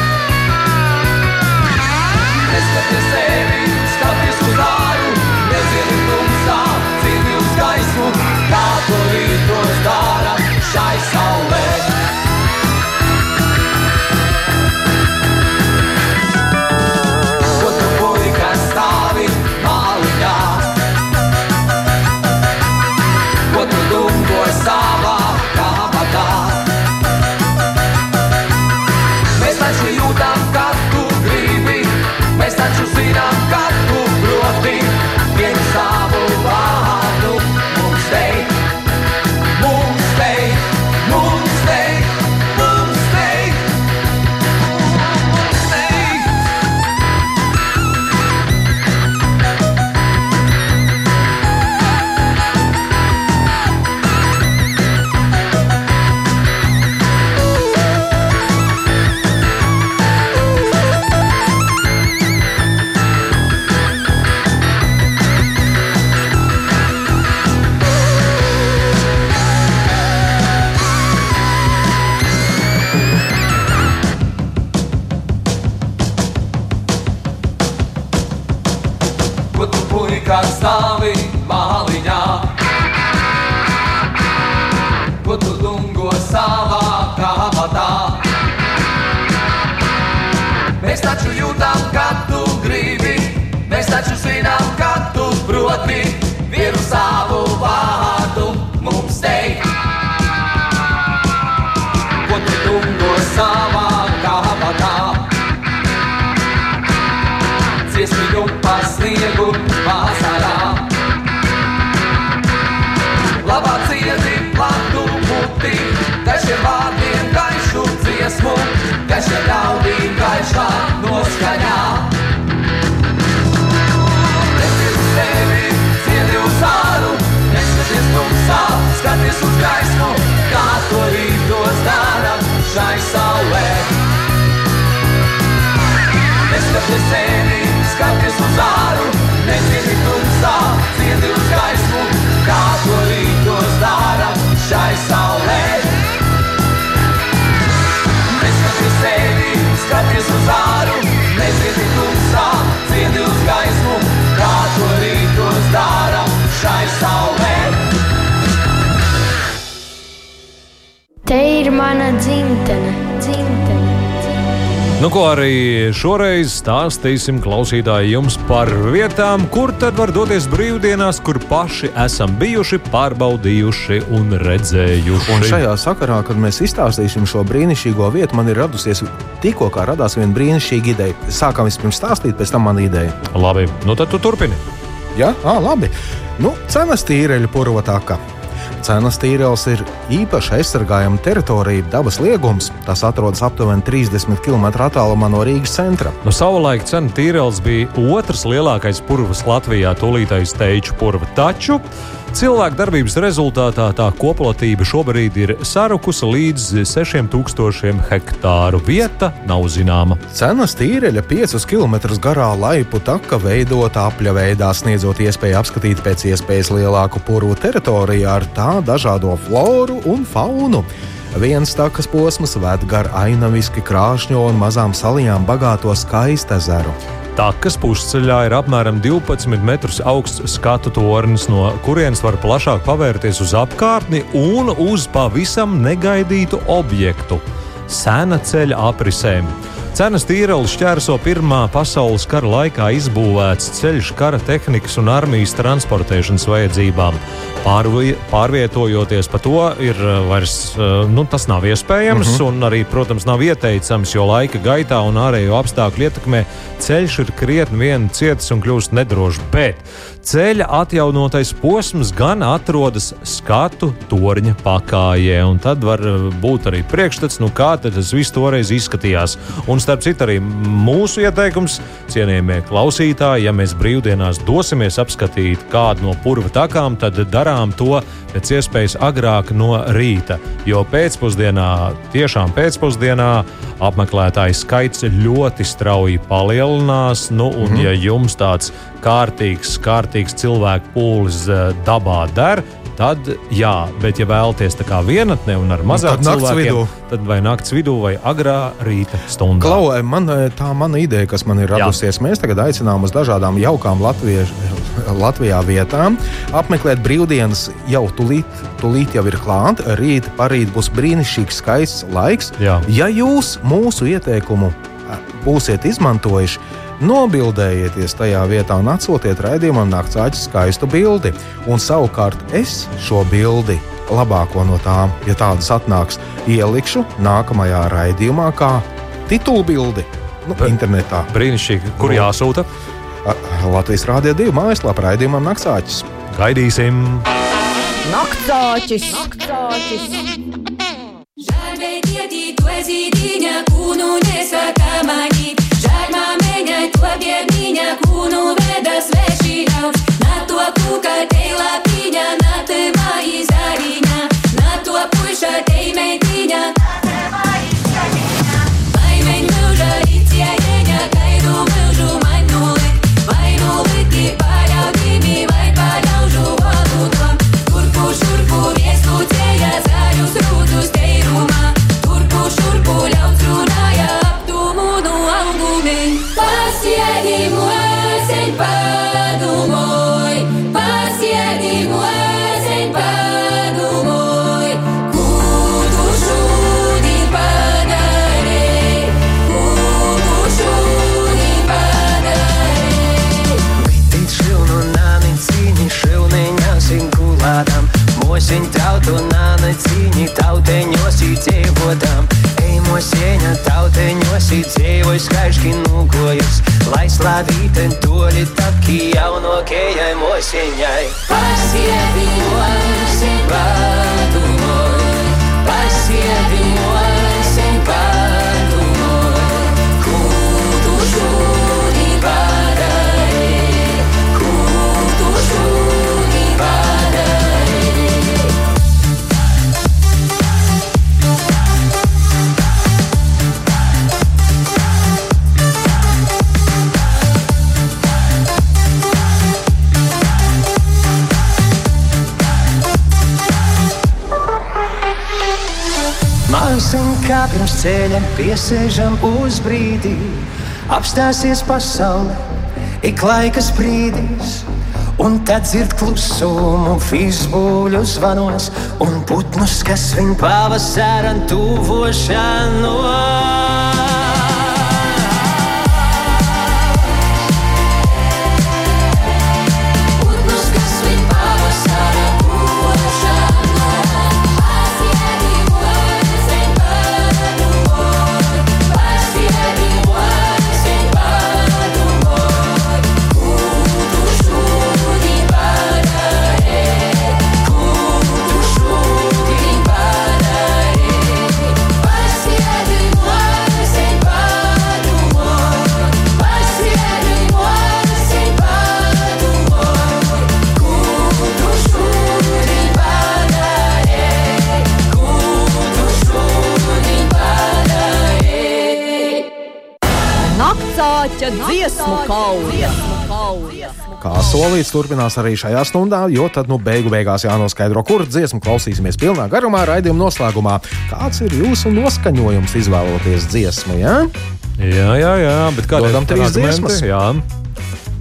Pasniegu vasarā. Labā cieti platu muti, gaišiem vārdiem gaišu dziesmu, gaišiem ļaudīm gaišā noskaņā. Tumsā, skaties uz gaismu, kā to rītos dara šai saulē. Neskaties sevi, skaties uz āru, necieti tumsā, cieti uz gaismu, kā to rītos dara šai saulē. Neskaties sevi, skaties uz āru, necieti tumsā, cieti uz gaismu, kā to rītos dara šai saulē. Te ir mana dzimtene, dzimtene. Nu, ko arī šoreiz stāstīsim klausītāji jums par vietām, kur tad var doties brīvdienās, kur paši esam bijuši, pārbaudījuši un redzējuši. Un šajā sakarā, kad mēs izstāstīsim šo brīnišķīgo vietu, man ir radusies tikko kā radās viena brīnišķīga ideja. Sākam vispirms stāstīt, pēc tam man ideja. Labi, nu tad tu turpini. Jā, ah, labi. Nu, cenas tīreļu purvotaka. Cenas tīrels ir īpaši aizsargājama teritorija, dabas liegums. Tas atrodas aptuveni 30 km attālumā no Rīgas centra. Nu, savulaik cena tīrels bija otrs lielākais purvs Latvijā, tūlītais teiču purva. Taču cilvēku darbības rezultātā tā koplatība šobrīd ir sarukusi līdz 6000 hektāru. Vieta nav zināma. Cenas tīreļa 5 km garā laipu taka veidota apļa veidā, sniedzot iespēju apskatīt pēc iespējas lielāku purvu teritoriju ar tā dažādo floru un faunu. Viens takas posms ved gar ainaviski krāšņo un mazām salijām bagāto skaistu ezeru. Takas pusceļā ir apmēram 12 metrus augsts skatu tornis, no kurienes var plašāk pavērties uz apkārtni un uz pavisam negaidītu objektu - sena ceļa aprisēm. Cenas tīrelis šķērso Pirmā pasaules kara laikā izbūvēts ceļš kara tehnikas un armijas transportēšanas vajadzībām. Pārvi, pārvietojoties pa to, ir uh, vairs uh, nu, tas nav iespējams, uh Mhm. -huh. un arī, protams, nav ieteicams, jo laika gaitā un ārējo apstākļu ietekmē ceļš ir krietni vien cietis un kļūst nedrošs. Bet ceļa atjaunotais posms gan atrodas skatu torņa pakājē, un tad var uh, būt arī priekšstats, nu kā tas viss toreiz izskatījās. Un starp starp citu, arī mūsu ieteikums, cienījamie klausītāji, ja mēs brīvdienās dosimies apskatīt kādu no purva takām, tad darām to pēc iespējas agrāk no rīta. Jo pēcpusdienā, tiešām pēcpusdienā, apmeklētāju skaits ļoti strauji palielinās. Nu, un, mm -hmm. ja jums tāds kārtīgs, kārtīgs cilvēku pūlis eh, dabā der, tad jā, bet ja vēlaties tā kā vienatnē un ar mazāk tad nakts cilvēkiem, vidū. tad vai naktas vidū vai agrā rīta stundā. Klau, man, tā mana ideja, kas man ir radusies, Jā. mēs tagad aicinām uz dažādām jaukām Latviešu, Latvijā vietām. Apmeklēt brīvdienas jau tūlīt, tūlīt jau ir klāta. Rīt, parīt būs brīnišķīgs, skaists laiks. Jā. Ja jūs mūsu ieteikumu būsiet izmantojuši, Nobildējieties tajā vietā un atsūtiet raidījumam naktsāķu skaistu bildi. Un savukārt es šo bildi, labāko no tām, ja tādas atnāks, ielikšu nākamajā raidījumā kā titulu bildi nu, internetā. Brīnišķīgi, kur jāsūta? Latvijas Rādio 2 mājaslapā raidījumam Naktsāķis. Gaidīsim! Naktsāķis! Naktsāķis! Žēl, bet iedīt, ko zīdīņa, kūnu nesakā manīt, žēl mamē! Lai to biedniņa kūnu veda sveši ļauž, na to kūka tei lapiņa, na te maizariņa, na to puša tei meitiņa. Mosieņa tauteņos dzīvojas skaiški nūkojas Lai slavīte toļi taki jaunokējai mosieņai Pasiedi moseņ padumoj Māksim kā pirms ceļa piesēžam uz brīdi. Apstāsies pasaule, ik laikas brīdis Un tad dzird klusumu fizbuļu zvanos Un putnus, kas viņu pavasaran tuvošanos dziesmu kauja! Kā solīts, turpinās arī šajā stundā, jo tad nu beigu beigās jānoskaidro, kur dziesmu klausīsimies pilnā garumā, raidījuma noslēgumā. Kāds ir jūsu noskaņojums izvēloties dziesmu? Ja? Jā, jā, jā, bet kādā Dodam trīs dziesmas. Jā,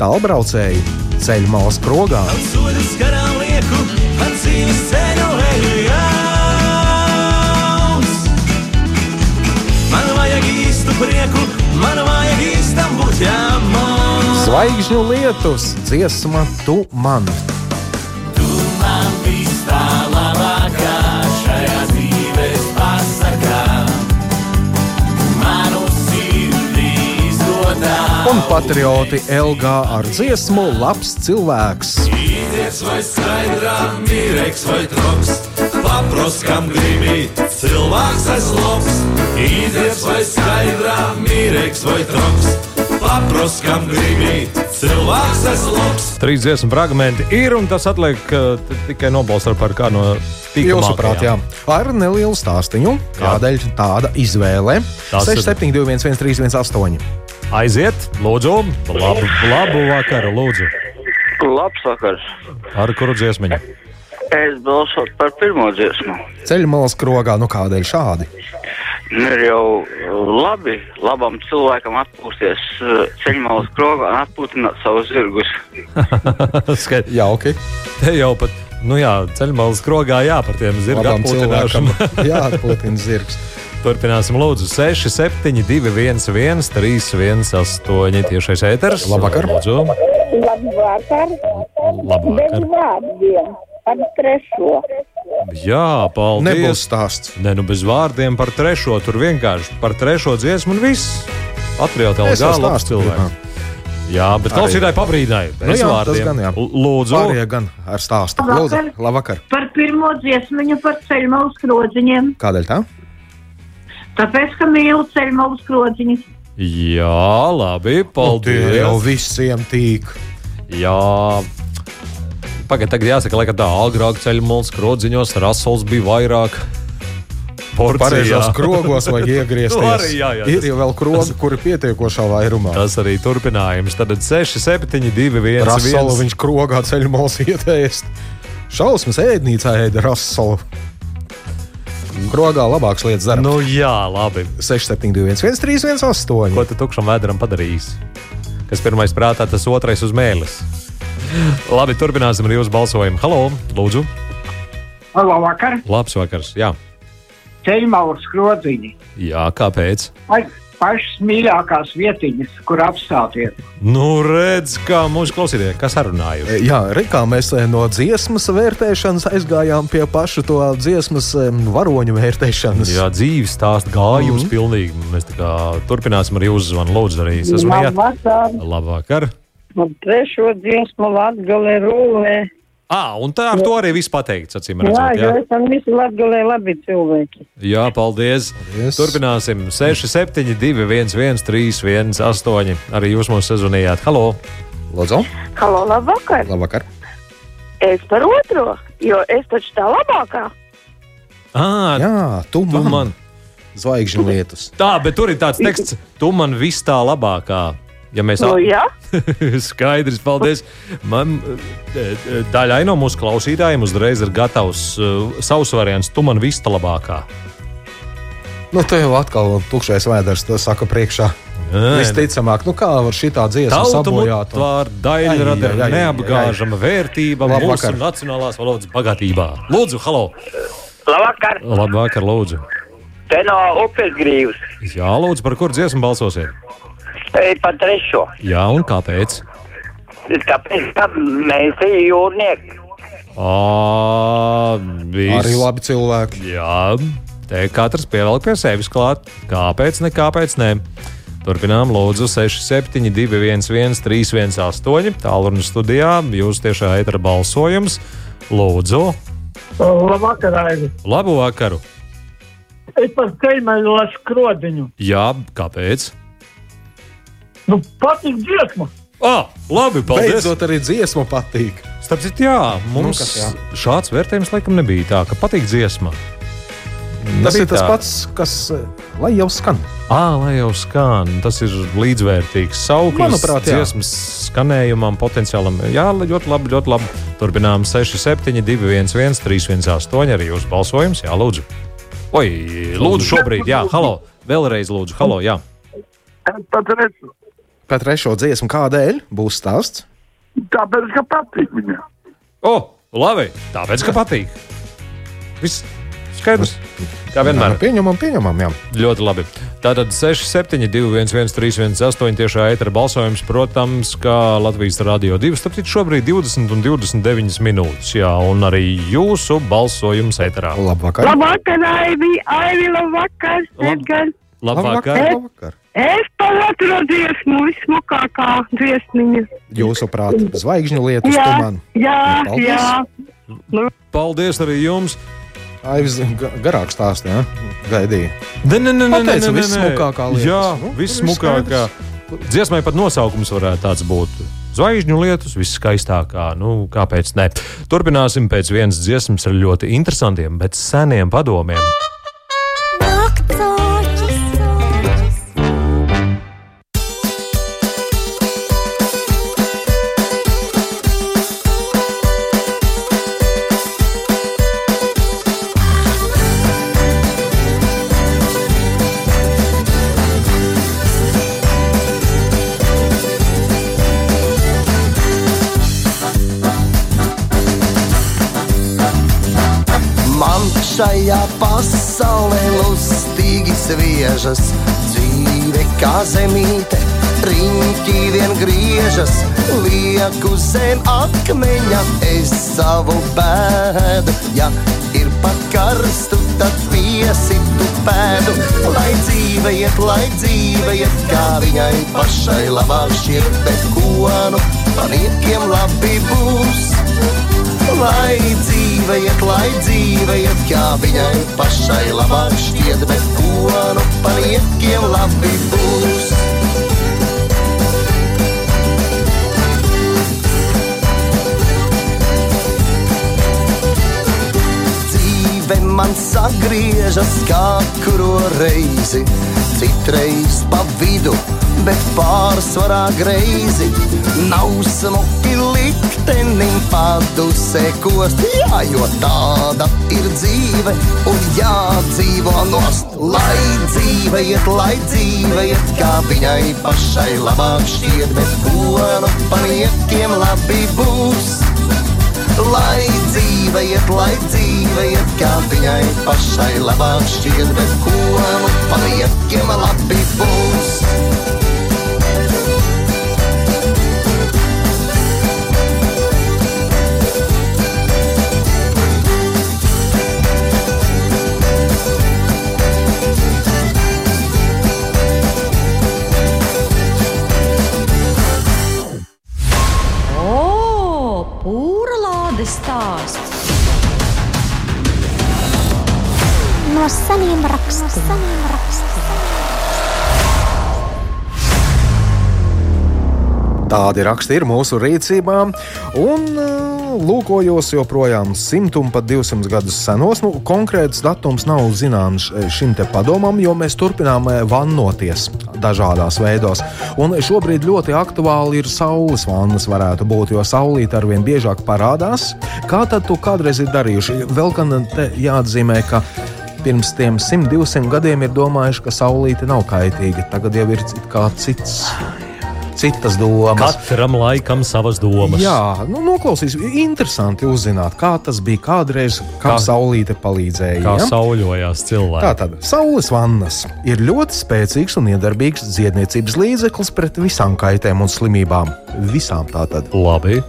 Tālbraucēji ceļu malas krogā. Sodas garām lieku, ar dzīves ceļu eju jauns. Man vajag īstu prieku, Zvaigžņu lietus, dziesma tu man. Tu man viss tā labākā šajā dzīves pasakā. Manu sirdī izdotā. Un patrioti Elgā ar dziesmu Labs cilvēks. Īzies vai skaidrā, mīreks vai troks, paproskam gribī, cilvēks es labs. Īzies vai skaidrā, mīreks vai troks, paproskam gribī, cilvēks es labs. Trīs dziesmu fragmenti ir, un tas atliek uh, tikai nobalsot par kādu no Jūsuprāt, jā. Ar nelielu stāstīnu, kādēļ tāda izvēle. Tas ir- 6721, 1318. Aiziet, lūdzu, labu, labu vakaru, lūdzu. Labs vakars. Ar kuru dziesmiņu? Es balsotu par pirmo dziesmu. Ceļmalas krogā, nu kādēļ šādi? Nu, Ir jau labi, labam cilvēkam atpūsties eh, ceļmalas krogā un atpūtināt savus zirgus. Jā, ok. Te jau pat, nu jā, ceļmalas krogā, jā, par tiem zirga Labam atpūtināšanu. cilvēkam jāatpūtina zirgs. Turpināsim, lūdzu, 6, 7, 2, 1, 1, 3, 1, 8. Tiešais ēters. Labvakar. Lūdzu. Labvakar. Labvakar. Bez vārdiem par trešo. Jā, paldies. Nebūs stāsts. Nē, nu bez vārdiem par trešo. Tur vienkārši par trešo dziesmu un viss. Es jau LG labs cilvēks. Jā, bet klausītāji pabrīdināja. Nu, Bez jā, tas vārdiem. gan jā. Lūdzu. Pārējie gan ar stāstu. Lūdzu, Labvakar. Par pirmo dziesmiņu par ceļmalu skrodziņiem. Kādēļ tā? Tāpēc, ka mīlu ceļmalu skrodziņus. Jā, labi, paldies. Tie jau visiem tīk. Jā. Pagaidā, tagad jāsaka, lai tā agrāk ceļu mūžā skrodziņos Rasels bija vairāk. Pareizos krogos vajag iegriezties. Nu, arī, jā, jā, ir jau vēl krogi, kuri pietiekošā vairumā. Tas arī turpinājums. Tad 6, 7, 2, 1. Rasolu viņš krogā ceļu malas ietēst. Šausmas ēdnīcā ēda rasolu. Krogā labāks lietas dara. Nu, jā, labi. 6, 7, 2, 1, 3, 1, 8. Ko tu tukšam vēderam padarīs? Kas pirmais prātā, tas otrais uz mēlis. Labi, turpināsim ar jūsu balsojumu. Halo, lūdzu. Labvakar, Labs vakars. Jā, ceļmalu skrodziņi. jā kāpēc? Vai pašas mīļākās vietiņas, kur apstāties? Nu, redz, kā mūsu klausītāji, kas sarunāja. E, Jā, Rikā mēs e, no dziesmas vērtēšanas aizgājām pie paša to dziesmas e, varoņu vērtēšanas. Jā, dzīves stāsts gājums mm. pilnīgi. Mēs turpināsim ar jūsu zvanu. Lūdzu, arī es esmu jā. Labvakar. Labvakar. Un trešo dziesmu Latgalē rūlē. À, un tā ar to arī viss pateikts, acīm Jā, redzot. jo Jā, esam visi Latgalē labi cilvēki. jā paldies. paldies. Turpināsim 6, 7, 2, 1, 1, 3, 1, 8. Arī jūs mums sezonījāt. Halo! Lūdzu! Halo, labvakar. Labvakar! Es par otro, jo es taču tā labākā. À, Jā, tu man, tu man. zvaigžņu lietus. Tā, bet tur ir tāds teksts, tu man viss tā labākā. Ja mēs Nu. Skaidrs, paldies. Man daļai no mūsu klausītājiem uzreiz ir gatavs uh, savs variants. Tu man viss tā labākā. Nu, te jau atkal tukšais vēders, to saka priekšā. Visticamāk, nu kā var šī tā dziesma sabojāt? un- mutvāra daļa Ai, rada ai, ai, ai, neapgāžama vērtība Labvakar. mūsu nacionālās valodas bagātībā. Lūdzu, halo! Labvakar, Labvakar, lūdzu! te no upes grīvas. Jā, lūdzu, par kur dziesmu balsosiet? Te par trešo. Jā, un kāpēc? Tāpēc, ka mēs esam jūrnieki. Ā, vis... Arī labi cilvēki. Jā, te katrs pievelk pie sevis klāt. Kāpēc, ne kāpēc, ne? Turpinām, lūdzu, 6, 7, 2, 1, 1, 3, 1, 8. Tālruņa studijā jūs tiešā eitra balsojums. Lūdzu, Labvakar, Aivi. labu vakaru! Es par ceļmalu skrodiņu. Jā, kāpēc? Nu, patīk dziesma. Ah, labi, paldies! Beidzot, arī dziesma patīk. Starp citu, jā, mums Nu, kas jā? šāds vērtējums laikam nebija tā, ka patīk dziesma. Tas ir tas tā. pats, kas lai jau skan. Ah, lai jau skan, tas ir līdzvērtīgs. Sauklis, Manuprāt, jā. dziesmas skanējumam, potenciālam. Jā, ļoti labi, ļoti labi. Turpinām 6, 7, 2, 1, 1, 3, 1, 8. Arī jūsu balsojums, jā, lūdzu. Oi, lūdzu, šobrīd, jā, halo. Vēlreiz, lūdzu, halo, jā. Par trešo dziesmu kādēļ būs stāsts? Tāpēc, ka patīk viņam. O, labi, tāpēc, ka patīk. Viss skaidrs. Kā vienmēr. Jā, nu, Pieņemam, pieņemam, jā. Ļoti labi. Tātad 6, 7, 2, 1, 1, 3, 1, 8 tiešā eitra balsojums, protams, kā Latvijas Rādio 2. Tāpēc šobrīd 20 un 29 minūtes. Jā, un arī jūsu balsojums etrā. Labvakar! Labvakar, Aivi, Aivi, labvakar. Lab- Edgar. Labvakar! Labvakar! Es otro dziesmu, vismukākā dziesmiņa. Jūsuprāt, zvaigžņu lietus Jā, tu man. jā, Paldies. jā. Nu, Paldies arī jums! Ga- garāk. Ne, ne, ne, ne, ne, Pateica, ne, ne. vissmukākā lietas. Jā, Nu, vissmukākā. Dziesmai pat nosaukums varētu tāds būt. Zvaigžņu lietus, viskaistākā. Nu, kāpēc ne? Turpināsim pēc vienas dziesmas ar ļoti interesantiem, bet seniem padomiem. Sviežas, dzīve kā zemīte, riņķi vien griežas, lieku zem akmeņa es savu bēdu. Ja ir pa karstu, tad piesitu pēdu, lai dzīve iet, lai dzīve iet, kā viņai pašai labāk šķiet, bet ko nu paniekiem labi būs. Lai dzīve iet, lai dzīve iet, kā viņai pašai labāk šķiet, bet ko nu paniekiem labi būs. Dzīve man sagriežas kuro reizi, citreiz pa vidu, bet pārsvarā greizi. Nav smuki liktenim padusē kost, jā, jo tāda ir dzīve un jādzīvo nost. Lai dzīve iet, lai dzīve iet, kā viņai pašai labāk šķiet, bet ko nu paniekiem labi būs. Lai dzīve iet, lai dzīve iet, kā viņai pašai labāk šķiet, bet ko nu paniekiem labi būs. No seniem rakstiem. No seniem rakstiem. Tādi raksti ir mūsu rīcībā, un uh, lūkojos joprojām simt un pat 200 gadus senos. Nu, konkrēts datums nav zināms šim te padomam, jo mēs turpinām eh, vannoties dažādās veidos. Un šobrīd ļoti aktuāli ir saules vannas, varētu būt, jo saulīte arvien biežāk parādās. Kā tad tu kādreiz ir darījuši? Vēl gan jāatzīmē, ka pirms tiem 100-200 gadiem ir domājuši, ka saulīte nav kaitīga. Tagad jau ir kā cits. Citas domas. Katram laikam savas domas. Jā, nu, noklausīs. Interesanti uzzināt, kā tas bija kādreiz, kā, Kā- saulīte palīdzēja. Kā ja? sauļojās cilvēki. Tātad saules vannas ir ļoti spēcīgs un iedarbīgs dziedniecības līdzeklis pret visām kaitēm un slimībām. Visām tātad. Labi.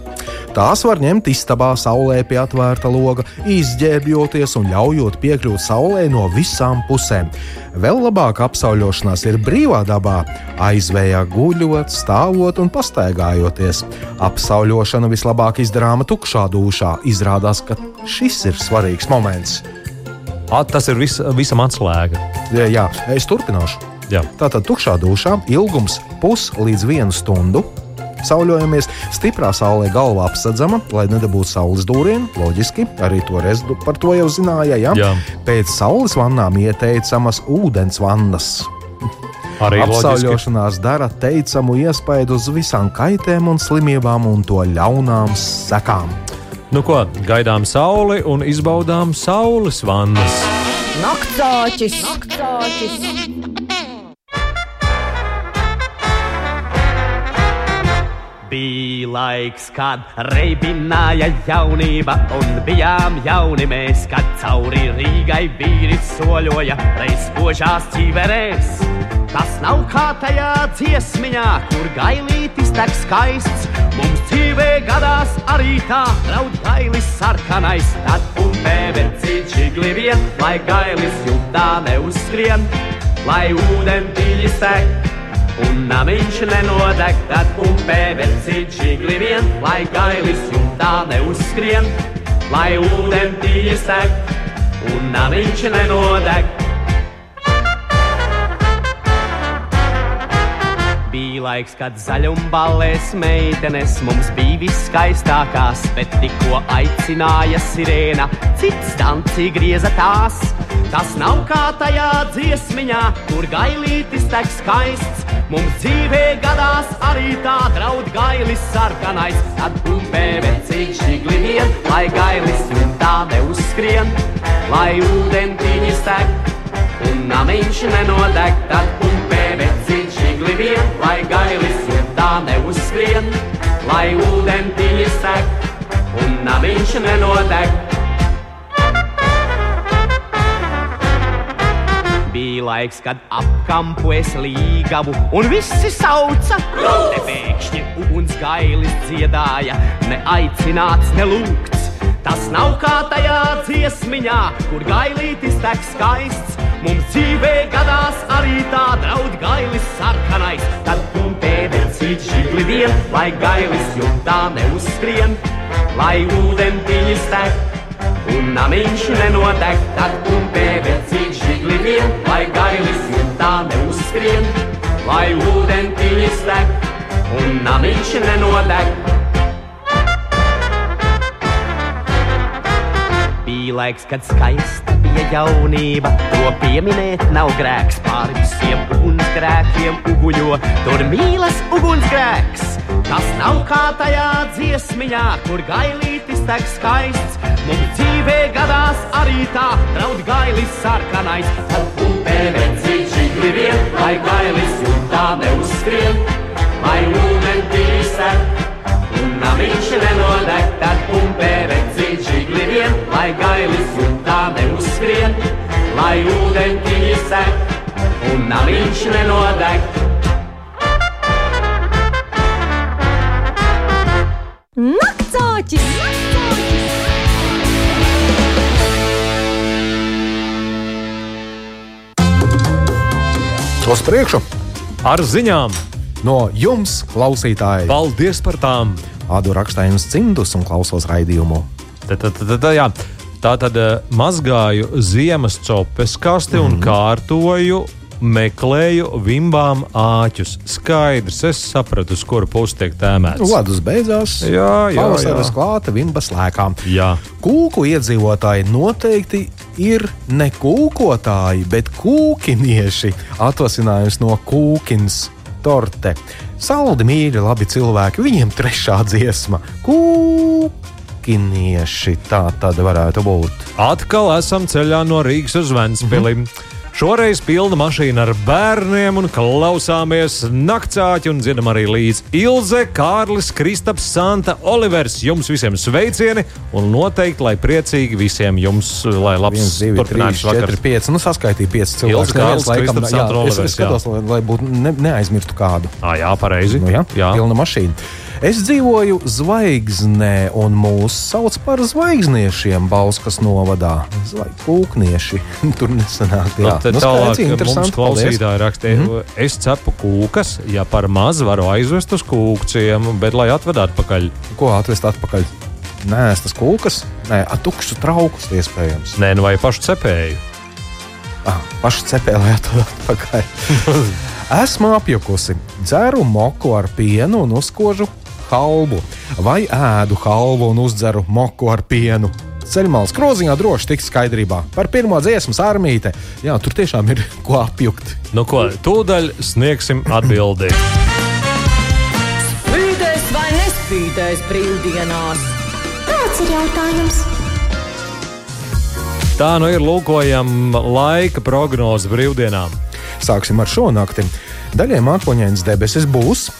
Tās var ņemt istabā, saulē pie atvērta loga, izģērbjoties un ļaujot piekļūt saulē no visām pusēm. Vēl labāk apsauļošanās ir brīvā dabā, aizvējā guļot, stāvot un pastaigājoties. Apsauļošana vislabāk izdarāma tukšā dušā. Izrādās, ka šis ir svarīgs moments. A, tas ir vis, visam atslēga. Jā, jā es turpināšu. Jā. Tātad tukšā dušā ilgums pus līdz vienu stundu. Sauļojamies, stiprā saulē galva apsedzama, lai nebūtu saules dūrienu. Loģiski, arī toreiz par to jau zināja. Ja? Jā. Pēc saules vannām ieteicamas ūdens vannas. Arī loģiski. Apsauļošanās dara teicamu iespaidu uz visām kaitēm un slimībām un to ļaunām sekām. Nu ko, gaidām sauli un izbaudām saules vannas. Naktsāķis! Naktsāķis! Bija laiks, kad reibināja jaunība, un bijām jauni mēs, kad cauri Rīgai vīris soļoja reiz spožās ķīverēs. Tas nav kā tajā dziesmiņā, kur gailītis tek skaists. Mums dzīvē gadās arī tā, draud gailis sarkanais, tad pumpē vencīči glivien, lai gailis jūtā neuzskrien, lai ūdeni dziļi stek Un namiņš nenodeg, tad pumpē vecīt žigli vien, lai gailis jumtā neuzskrien, lai ūdentījas tek, un namiņš nenodeg. Bija laiks, kad zaļumballēs meitenes mums bija viskaistākās, bet tikko aicināja sirēna, cits danci grieza tās. Tas nav kā tajā dziesmiņā, kur gailītis tek skaists. Mums dzīvē gadās arī tā draud gailis sarkanais, tad pumpē vecīgi žigli vien, lai gailis jumtā neuzskrien, lai ūdentiņas tek un namiņš nenodeg, tad pumpē žigli vien, lai gailis jumtā neuzskrien, lai ūdentiņas tek un namiņš nenodeg. Bija laiks, kad apkampu es līgavu, un visi sauca, te pēkšņi ugunsgailis dziedāja, neaicināts, nelūgts. Tas nav kā tajā dziesmiņā, kur gailītis tek skaists. Mums dzīvē gadās arī tā draud gailis sarkanais, tad pumpē vecīt žigli vien, lai gailis jumtā neuzskrien, lai ūdentiņas tek un namiņš nenodeg, tad pumpē vecīt žigli vien, lai gailis jumtā neuzskrien, lai ūdentiņas tek un namiņš nenodeg. Bija laiks, kad skaista bija jaunība, to pieminēt nav grēks. Pāri visiem ugunsgrēkiem uguļo, tur mīlas ugunsgrēks. Tas nav kā tajā dziesmiņā, kur gailītis tek skaists. Mums dzīvē gadās arī tā, draud gailis sarkanais. Tad pumpē vecīt žigli vien, lai gailis jumtā neuzskrien, lai ūdentīs tek. Un namiņš nenodeg, tad pumpē vecīt vien, lai gailis jumtā neuzskrien, lai ūdentiņas tek. Un namiņš nenodeg. Naktsāķis! Uz priekšu! Ar ziņām! No jums, klausītāji! Paldies par tām! Ādu rakstājums cimdus un klausos raidījumu. Tā, tā, tā, tā, jā. tā tad uh, mazgāju ziemas copes kasti mm un kārtoju. Meklēju vimbām āķus. Skaidrs, es sapratu, uz kuru pusi tiek tēmēts. Ledus beidzās, Jā, jā, pavasaris jā. klāta, vimbas lēkām. Jā. Kūku iedzīvotāji noteikti ir ne kūkotāji, bet kūkinieši. Atvasinājums no kūkins torte. Saldi mīļi, labi cilvēki, viņiem trešā dziesma - kūkinieši. Tā tad varētu būt. Atkal esam ceļā no Rīgas uz Vēnspili. Mm -hmm. Šoreiz pilna mašīna ar bērniem un klausāmies naktsāķi un dzirdam arī līdzi Ilze, Kārlis, Kristaps, Santa, Olivers. Jums visiem sveicieni un noteikti, lai priecīgi visiem jums, lai labs 1, 2, 3, turpinājums 4, vakars. 5. Nu, saskaitīja 5 cilvēkus. Ilze, Kārlis, Neviens, Kristaps, jā, Santa, es, Olivers, es skatos, lai, lai būtu ne, neaizmirstu kādu. Ah, jā, pareizi. Nu, jā, Jā. pilna mašīna. Es dzīvoju zvaigznē, un mūs sauc par zvaigzniešiem Bauskas novadā. Zvaigznieši. Tur nesanāk. Nu, Jā, tad nu, tālāk mums klausītāji rakstīja, mm -hmm. es cepu kūkas, ja par maz varu aizvest uz kūkciem, bet lai atved atpakaļ. Ko atvest atpakaļ? Nē, tas kūkas, nē, atukšu traukus iespējams. Nē, nu vai pašu cepēju. Ah, paši cepēja, lai atved atpakaļ. Esmu apjukusi, dzeru moku ar pienu un uzkožu halvu, vai ēdu halvu un uzdzeru moku ar pienu. Ceļmalas groziņā droši tiks skaidrībā par pirmo dziesmu armīte. Jā, tur tiešām ir ko apjukt. Nu, ko tūdaļ sniegsim atbildi. Spīdēs vai nespīdēs brīvdienās? Tāds ir jautājums. Tā nu ir lūkojama laika prognoze brīvdienām. Sāksim ar šo nakti. Daļai mākoņdienas debesis būs.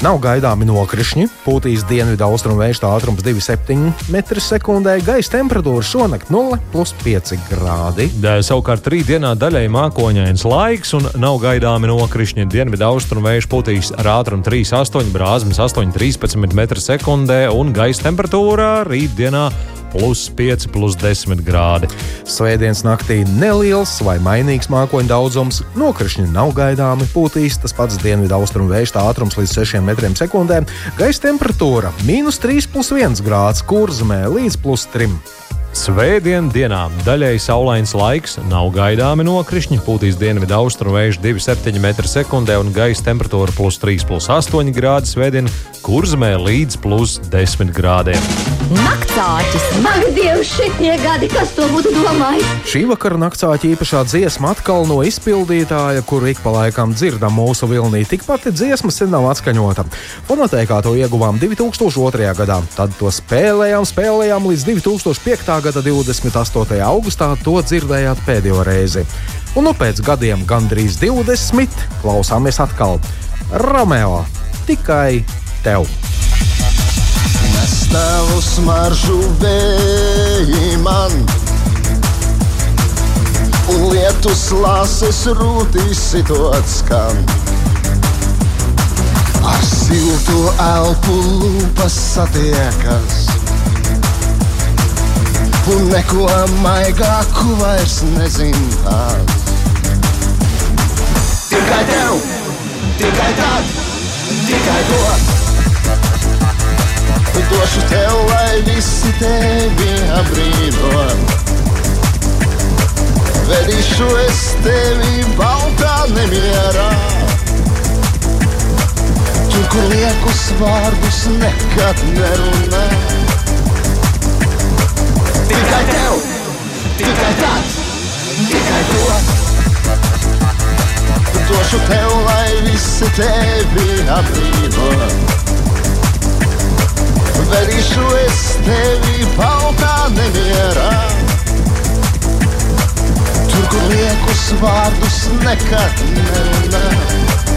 Nav gaidāmi nokrišņi, pūtīs dienvidu austrumu vējš ātrums 2,7 m2, gaisa temperatūra šonakt 0,5 grādi. Dē, Savukārt rītdienā daļai mākoņains laiks un nav gaidāmi nokrišņi. Dienvidu austrumu vējš pūtīs ar ātrumu 3,8 brāzmas 8,13 m2 un gaisa temperatūra rītdienā plus 5, plus 10 grādi. Svētdienas naktī neliels vai mainīgs mākoņu daudzums, nokrišņi nav gaidāmi, pūtīs tas pats dienvidu austrumu vējš ātrums līdz 6 m2, gaisa temperatūra - minus 3,1 grāds, kurzemē līdz plus 3. Svētdien dienā daļēji saulains laiks, nav gaidāmi nokrišņi, pūtīs dienvidu austrumu vējš 2,7 m2 un gaisa temperatūra plus 3,8 grādi. Svētdien kurzemē līdz plus 10 grādiem. Naktsāķis! Ak, Dievs, šitie gadi, kas to būtu domājis? Šī vakara naktsāķa īpašā dziesma atkal no izpildītāja, kuru ik pa laikam dzirdam mūsu vilnī. Tikpat dziesma sen nav atskaņota. Fonotēkā to ieguvām 2002. gadā, tad to spēlējām, spēlējām līdz 2005. Gada 28. augustā to dzirdējāt pēdējo reizi. Un nu pēc gadiem gandrīz 20 klausāmies atkal Romeo tikai tev! Nes tavu smaržu vēji man, un lietus lāses rūtīs sitot skan. Ar siltu elpu lūpas satiekas, un neko maigāku vairs nezināt. Tikai tev, tikai tad, tikai to. Došu tev, lai visi tevi apbrīno. Vedīšu es tevi baltā nemierā. Tur, kur liekus vārdus nekad nerunā. Tikai tev, tikai tad, tikai to. Došu tev, lai visi tevi apbrīno. Vedīšu es tevi baltā nemierā. Tur, kur liekus vārdus nekad nerunā.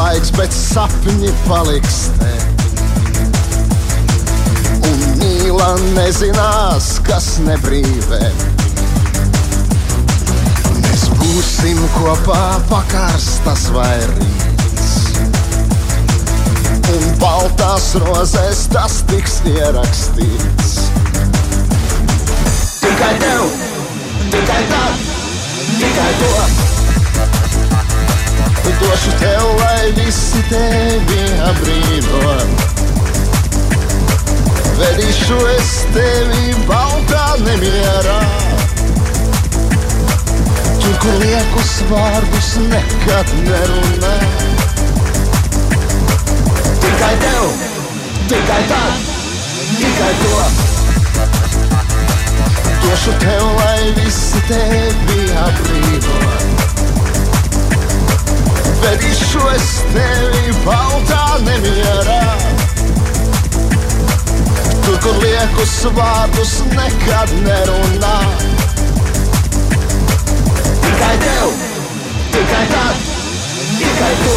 Laiks, bet sapņi paliks te. Un mīla nezinās, kas nebrīvē. Mēs būsim kopā pakarstas vai rīts. Un baltās rozēs tas tiks ierakstīts. Tikai tev, tikai tad, tikai to. Došu tev, lai visi tevi apbrīno. Vedīšu es tevi baltā nemierā. Tur, kur liekus vārdus nekad nerunā. Tikai tev, tikai tad, tikai to. Došu tev, lai visi tevi apbrīno. Vedīšu es tevi baltā nemierā. Tur, kur liekus vārdus nekad nerunā. Tikai tev, tikai tad, tikai to.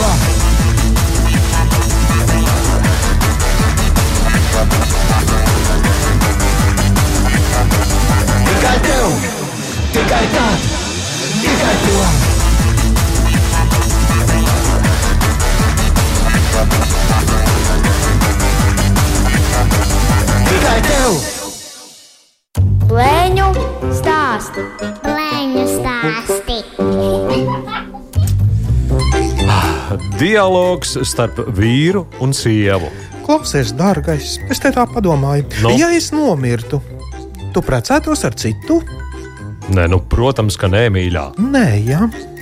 Tikai tev, tikai tad, tikai to. Tikai tev! Blēņu stāsti. Blēņu stāsti. Dialogs starp vīru un sievu. Klausies, dārgais, es te tā padomāju. Nu? Ja es nomirtu, tu precētos ar citu? Nē, nu, protams, ka nē, mīļā. Nē, jā.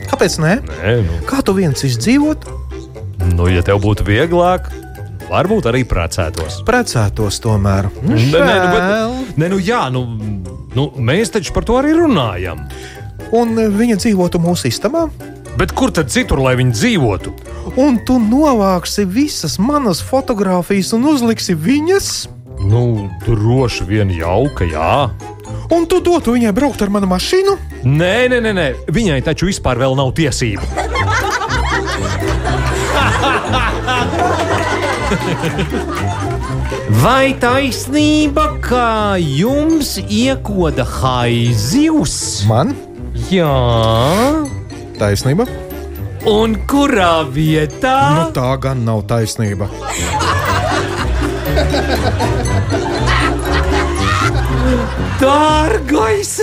Kāpēc nē? Nē, nu, Kā tu viens izdzīvot? Nu, ja tev būtu vieglāk, varbūt arī precētos. Precētos tomēr. Nu, Nē, nē, nu, bet, nē, nu jā, nu, nu, mēs taču par to arī runājam. Un viņa dzīvotu mūsu istabā. Bet kur tad citur, lai viņi dzīvotu? Un tu novāksi visas manas fotogrāfijas un uzliksi viņas. Nu, droši vien jauka, jā. Un tu dotu viņai braukt ar manu mašīnu? Nē, nē, nē, nē. viņai taču vispār nav tiesību. Vai taisnība, ka jums iekoda haizivs? Man? Jā. Taisnība. Un kurā vietā? Nu, tā gan nav taisnība. Dārgais!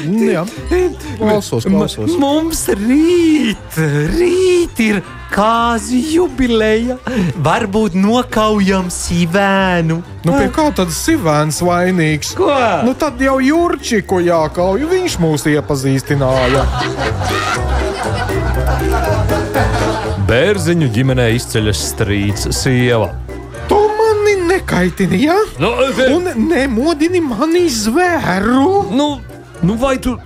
Jā, klausos, klausos. Mums rīt, rīt ir kāzu jubileja. Varbūt nokaujam sīvēnu. Nu, pie kā tad Sivēns vainīgs? Ko? Nu, tad jau Jurčiku jākauj, viņš mūs iepazīstināja. Bērziņu ģimenē izceļas strīds sieva. Tu mani nekaitini, jā? Ja? Nu, Un nemodini mani zvēru. Nu, nu vai, tu,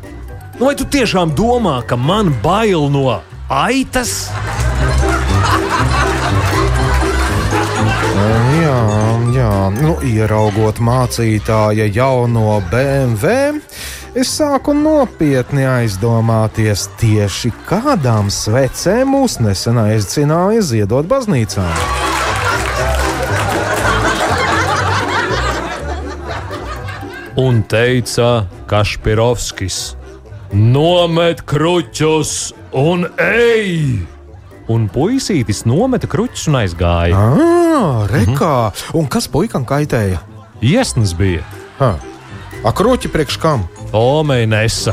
nu vai tu tiešām domā, ka man bail no aitas? Jā, jā, nu, ieraugot mācītāja jauno BMW, es sāku nopietni aizdomāties tieši kādām svecēm mūs nesen aicināja ziedot baznīcā. Un teica Kašpirovskis: Nomet kruķus un ej! Un puisītis nometa kruķus un aizgāja. Ah, rekā! Un kas puikam kaitēja? Iesnas bija. Ha. A kruķi priekš kam? Omei nesa.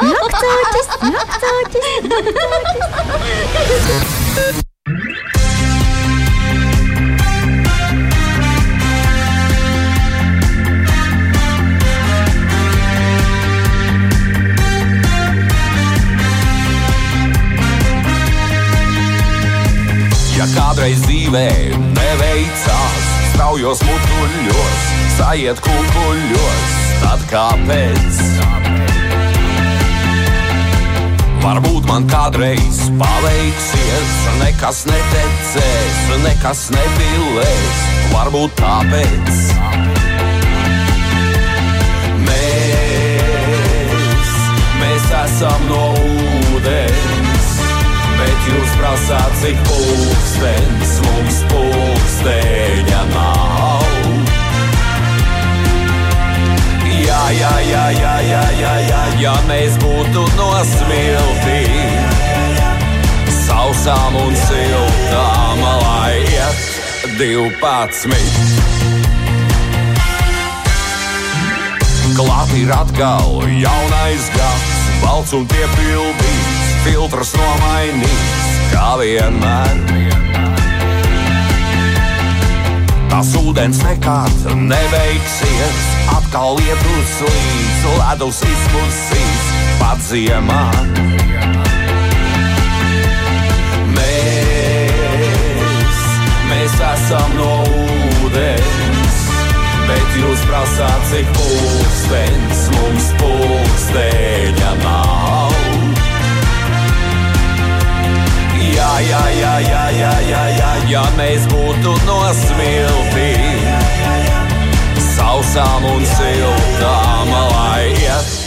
Naktsāķis, naktsāķis, naktsāķis. Ja kādreiz dzīvē neveicās, straujos mutuļos, sajiet kukuļos, tad kāpēc? Varbūt man kādreiz paveiksies, nekas netecēs, nekas nepilēs, varbūt tāpēc. Mēs, mēs esam no ūdens, bet jūs prasāt, cik pulkstenis mums pulksteņa nav. Jā, jā, jā, jā, jā, jā, ja mēs būtu nosmilti, sausām un siltām, lai iet divpadsmit. Klāt ir atkal jaunais gads, balts un piepildīts, filtrs nomainīts, kā vienmēr. Tas ūdens nekad nebeigsies, atkal lietus līdz ledus izpūsīs pat ziemā. Mēs, mēs esam no ūdens, bet jūs prasāt, cik pulkstenis mums pulksteņa nav. Jā, jā, jā, jā, jā, jā, jā, ja mēs būtu nosmilti, sausām un siltām, lai iet.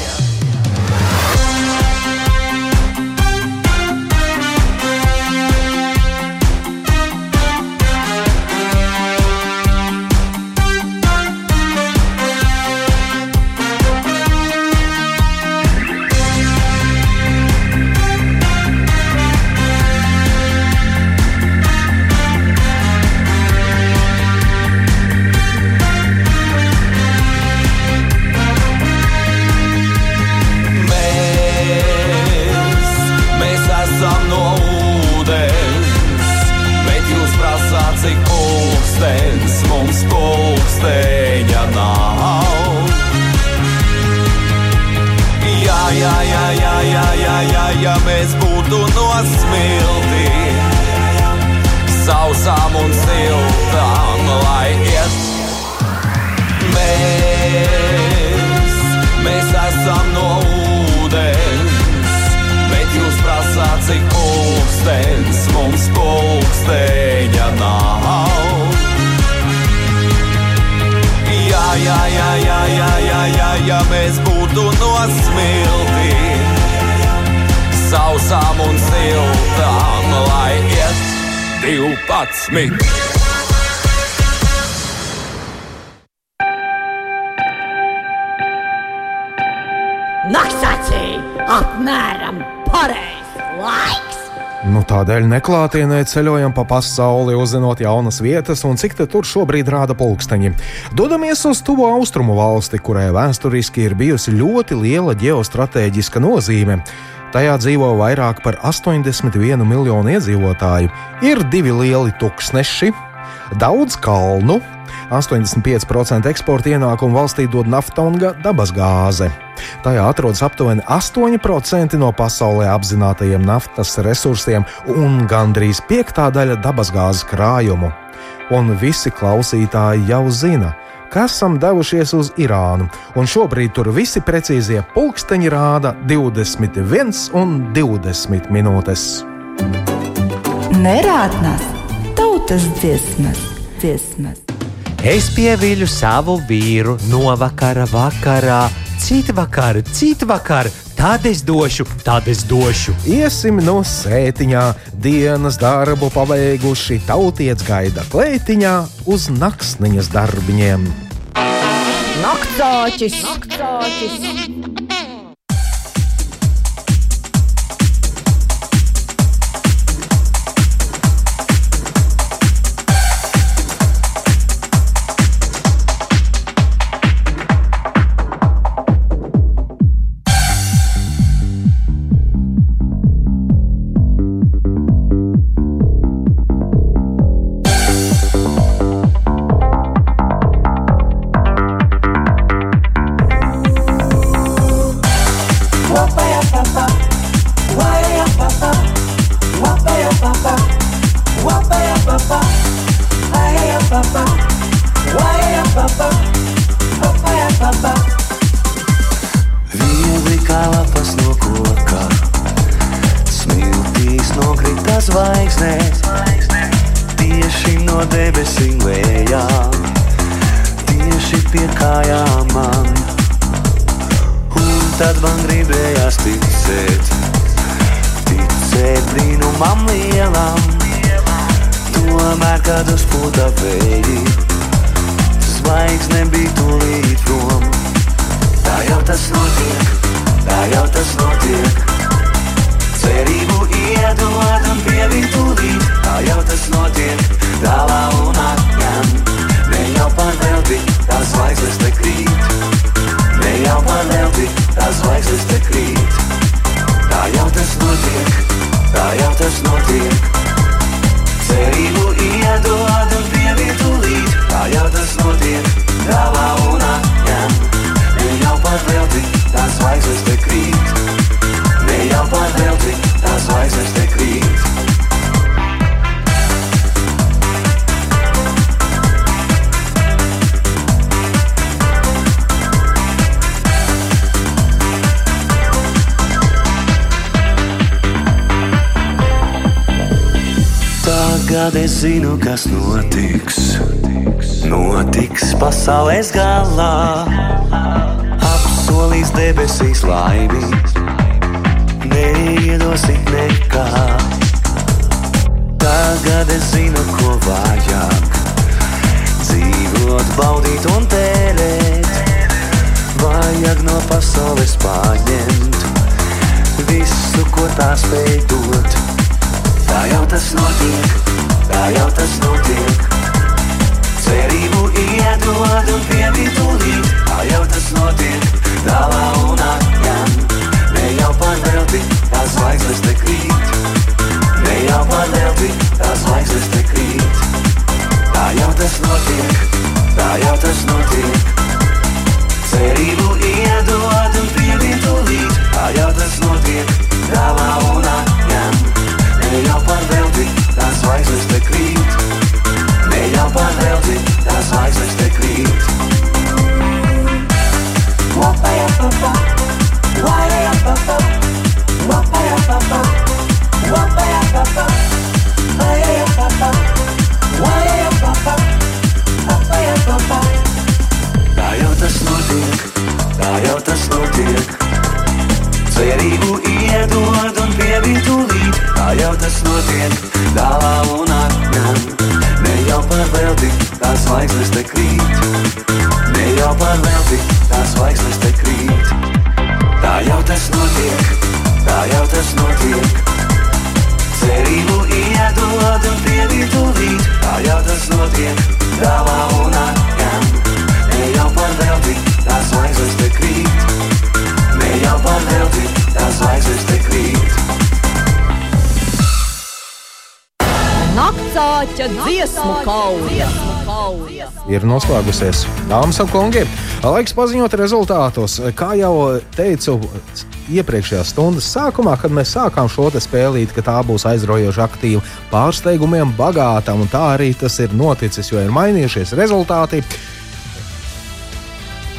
stēņa nav. Jā, jā, jā, jā, jā, jā, jā, ja mēs būtu nosmilti sausām un siltām, lai iet 12. Tādēļ neklātienē ceļojam pa pasauli, uzzinot jaunas vietas un cik tur šobrīd rāda pulksteņi. Dodamies uz tuvo austrumu valsti, kurai vēsturiski ir bijusi ļoti liela ģeostrateģiska nozīme. Tajā dzīvo vairāk par 81 miljonu iedzīvotāju, ir divi lieli tuksneši, daudz kalnu, 85% eksporta ienākumu valstī dod nafta un dabasgāze. Tajā atrodas aptuveni 8% no pasaulē apzinātajiem naftas resursiem un gandrīz piektā daļa dabasgāzes krājumu. Un visi klausītāji jau zina, ka esam devušies uz Irānu, un šobrīd tur visi precīzie pulksteņi rāda 21 un 20 minūtes. Nerātnās tautas dziesmas, dziesmas. Es pieviļu savu vīru no vakara vakarā, citu vakaru, citu vakaru. Tad es došu, tad es došu. Iesim no sētiņā, dienas darbu pabeiguši, tautiet gaida klētiņā uz naktsniņas darbiņiem. Naktsāķis! Naktsāķis! Tagad es zinu, kas notiks. Notiks pasaules galā apsolīs debesīs laimi, neiedosim nekā. Tagad es zinu, ko vajag. Dzīvot, baudīt un tērēt, vajag no pasaules paņemt visu, ko tā spēj dot. Tā jau tas notiek, kā jau tas notiek. Cerību iedod un pievidu līdz, kā jau tas notiek, dāvā un atņem. Ne jau panelti, tās zvaigznes te krīt. Ne jau panelti, tās zvaigznes te krīt. Tā jau tas notiek, tā jau tas notiek. Cerību iedod un pievidu līdz, kā jau tas notiek, dāvā un atņem. Ne jau panelti, tās zvaigznes te krīt, neļauj paveldi, tās zvaigznes te krīt. Wapaya papa, wapaya papa, wapaya papa, wapaya papa, wapaya papa, wapaya papa, wapaya papa. Tā jau tas notiek, tā jau tas notiek cerību iedod un pievidu līdzi. Tā jau tas notiek, dāvā un atņem. Ne jau par velti, tās vaigznes te krīt. Ne jau par velti, tās vaigznes te krīt. Tā jau tas notiek, tā jau tas notiek. Cerību iedod un pievidu līdzi. Tā jau tas notiek, dāvā un atņem. Ne jau par velti, tās vaigznes te krīt jau par velti tās zvaigznes te krīt. Naktsāķa dziesmu kauja. ir noslēgusies. Dāmas un kungi, laiks paziņot rezultātus. Kā jau teicu iepriekšējās stundas sākumā, kad mēs sākām šo spēlīt, ka tā būs aizraujoša, aktīva, pārsteigumiem bagāta, un tā arī tas ir noticis, jo ir mainījušies rezultāti.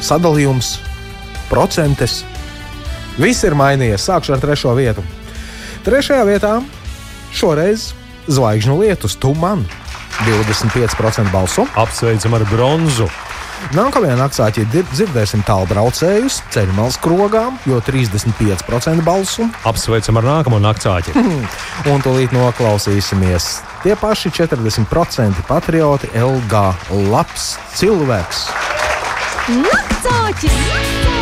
Sadalījums, procentes, viss ir mainījies. Sākšu ar trešo vietu. Trešajā vietā šoreiz zvaigžņu lietus, tu man 25% balsu. Apsveicam ar bronzu. Nākamajā naktī dzir- dzirdēsim tālu braucējus, ceļu malas krogām, jo 35% balsu. Apsveicam ar nākamo naktsāķi. Un tūlīt noklausīsimies tie paši 40% patrioti LG labs cilvēks. Naktsāķis!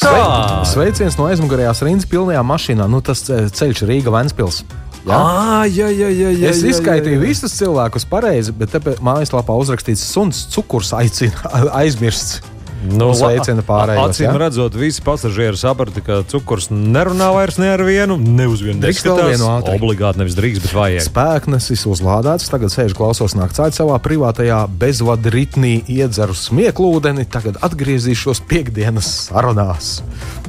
Svei- Sveiciens no aizmugurējās rindas pilnajā mašīnā. Nu, tas ce- ceļš Rīga Ventspils. Ah, jā, jā, jā, jā, es jā, izskaitīju jā, jā. visus cilvēkus pareizi, bet te mājaslapā uzrakstīts, suns cukurs aicina aizmirsts. Nu, Nu, sveicina pārējos. Acīm ja? redzot, visi pasažieri saprata, ka cukurs nerunā vairs ne ar vienu, ne uz vienu Drīkst vēl vienu ātri. Obligāti nevis drīkst, bet vajag. Spēknesis uzlādēts, tagad sēž klausos naktsāļ savā privātajā bezvadu ritnī, iedzeru smieklūdeni, tagad atgriezīšos piekdienas sarunās.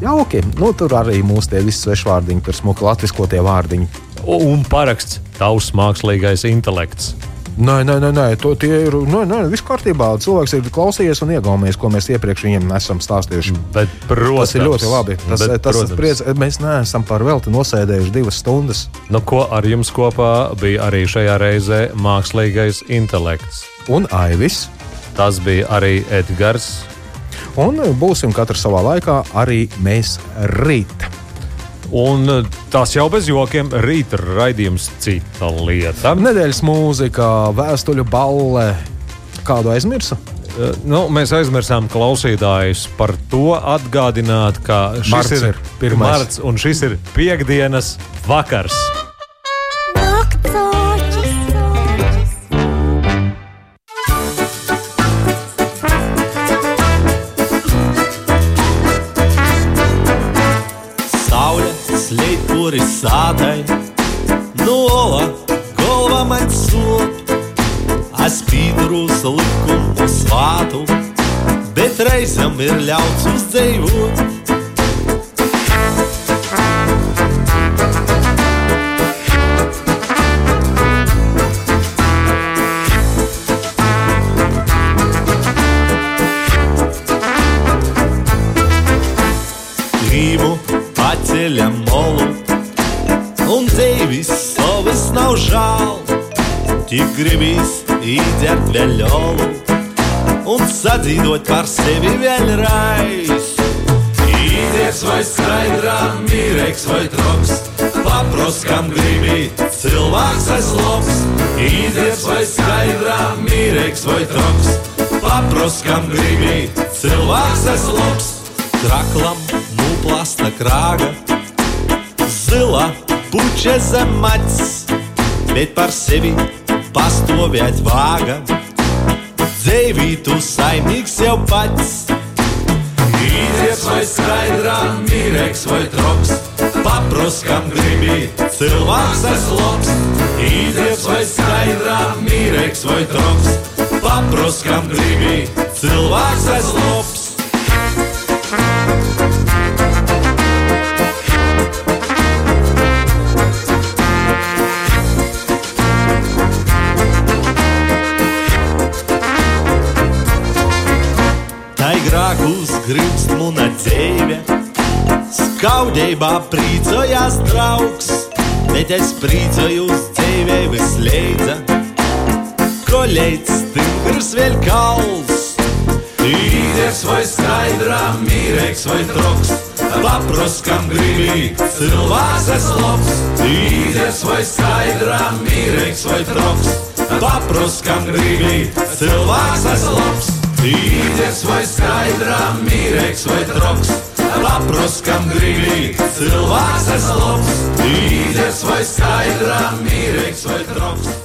Jauki, nu tur arī mūs tie visi svešvārdiņi, tur smuki latviskotie vārdiņi. Un paraksts tavs mākslīgais intelekts. Nē, nē, nē, nē to, tie ir. Nē, nē, viss kārtībā. Cilvēks ir klausījies un iegaumējis, ko mēs iepriekš viņiem esam stāstījuši. Bet, protams, tas ir ļoti labi. Tas, bet, tas ir priec, mēs neesam par velti nosēdējuši divas stundas. Nu, ko ar jums kopā bija arī šajā reizē mākslīgais intelekts? Un Aivis. Tas bija arī Edgars. Un būsim katrs savā laikā arī mēs rīt. Un eh, tas jau bez jokiem rīta raidījums cita lieta. Nedēļas mūzika, vēstuļu balle. Kādu aizmirsu? Eh, Nu, mēs aizmirsām klausītājus par to atgādināt, ka šis Marts ir ir pirmais. marts un šis ir piekdienas vakars. metų, bet reizėm ir liausus dzeivų. Grybų atėlėm molų, un dzeivis sovis naužal, tik grybys įdėt vėliau. Un sadzīvot par sevi vēlreiz. Īdies vai skaidrā, mīreks vai troks, papros, kam gribi, cilvēks es labs. Īdies vai skaidrā, mīreks vai troks, papros, kam gribi, cilvēks labs. Traklam no plasta krāga, zila puķa zem macis, bet par sevi pastāvēt vāga. Dzīvītu saimnieks jau pats. Īdies vai skaidrā, mīreks vai troks, papros, kam gribi, cilvēks es labs. Īdies vai skaidrā, mīreks vai troks, papros, kam gribi, cilvēks es labs. Tai grākus gribst muna dzīve, skaudībā priecājās draugs, bet es priecājos dzīvē visleidza. Kolēģis stingrs vēl kals, īdies vai skaidrā, mīreks vai troks, paproskam gribi, cilvēks labs, īdes vai skaidrā, mīrīgs vai troks. Paproskam gribi, cilvēks labs, īdes vai skaidrā, mīrīgs vai troks. Paproskam gribi, cilvēks es labs, īdes vai skaidrā, mīrīgs vai troks.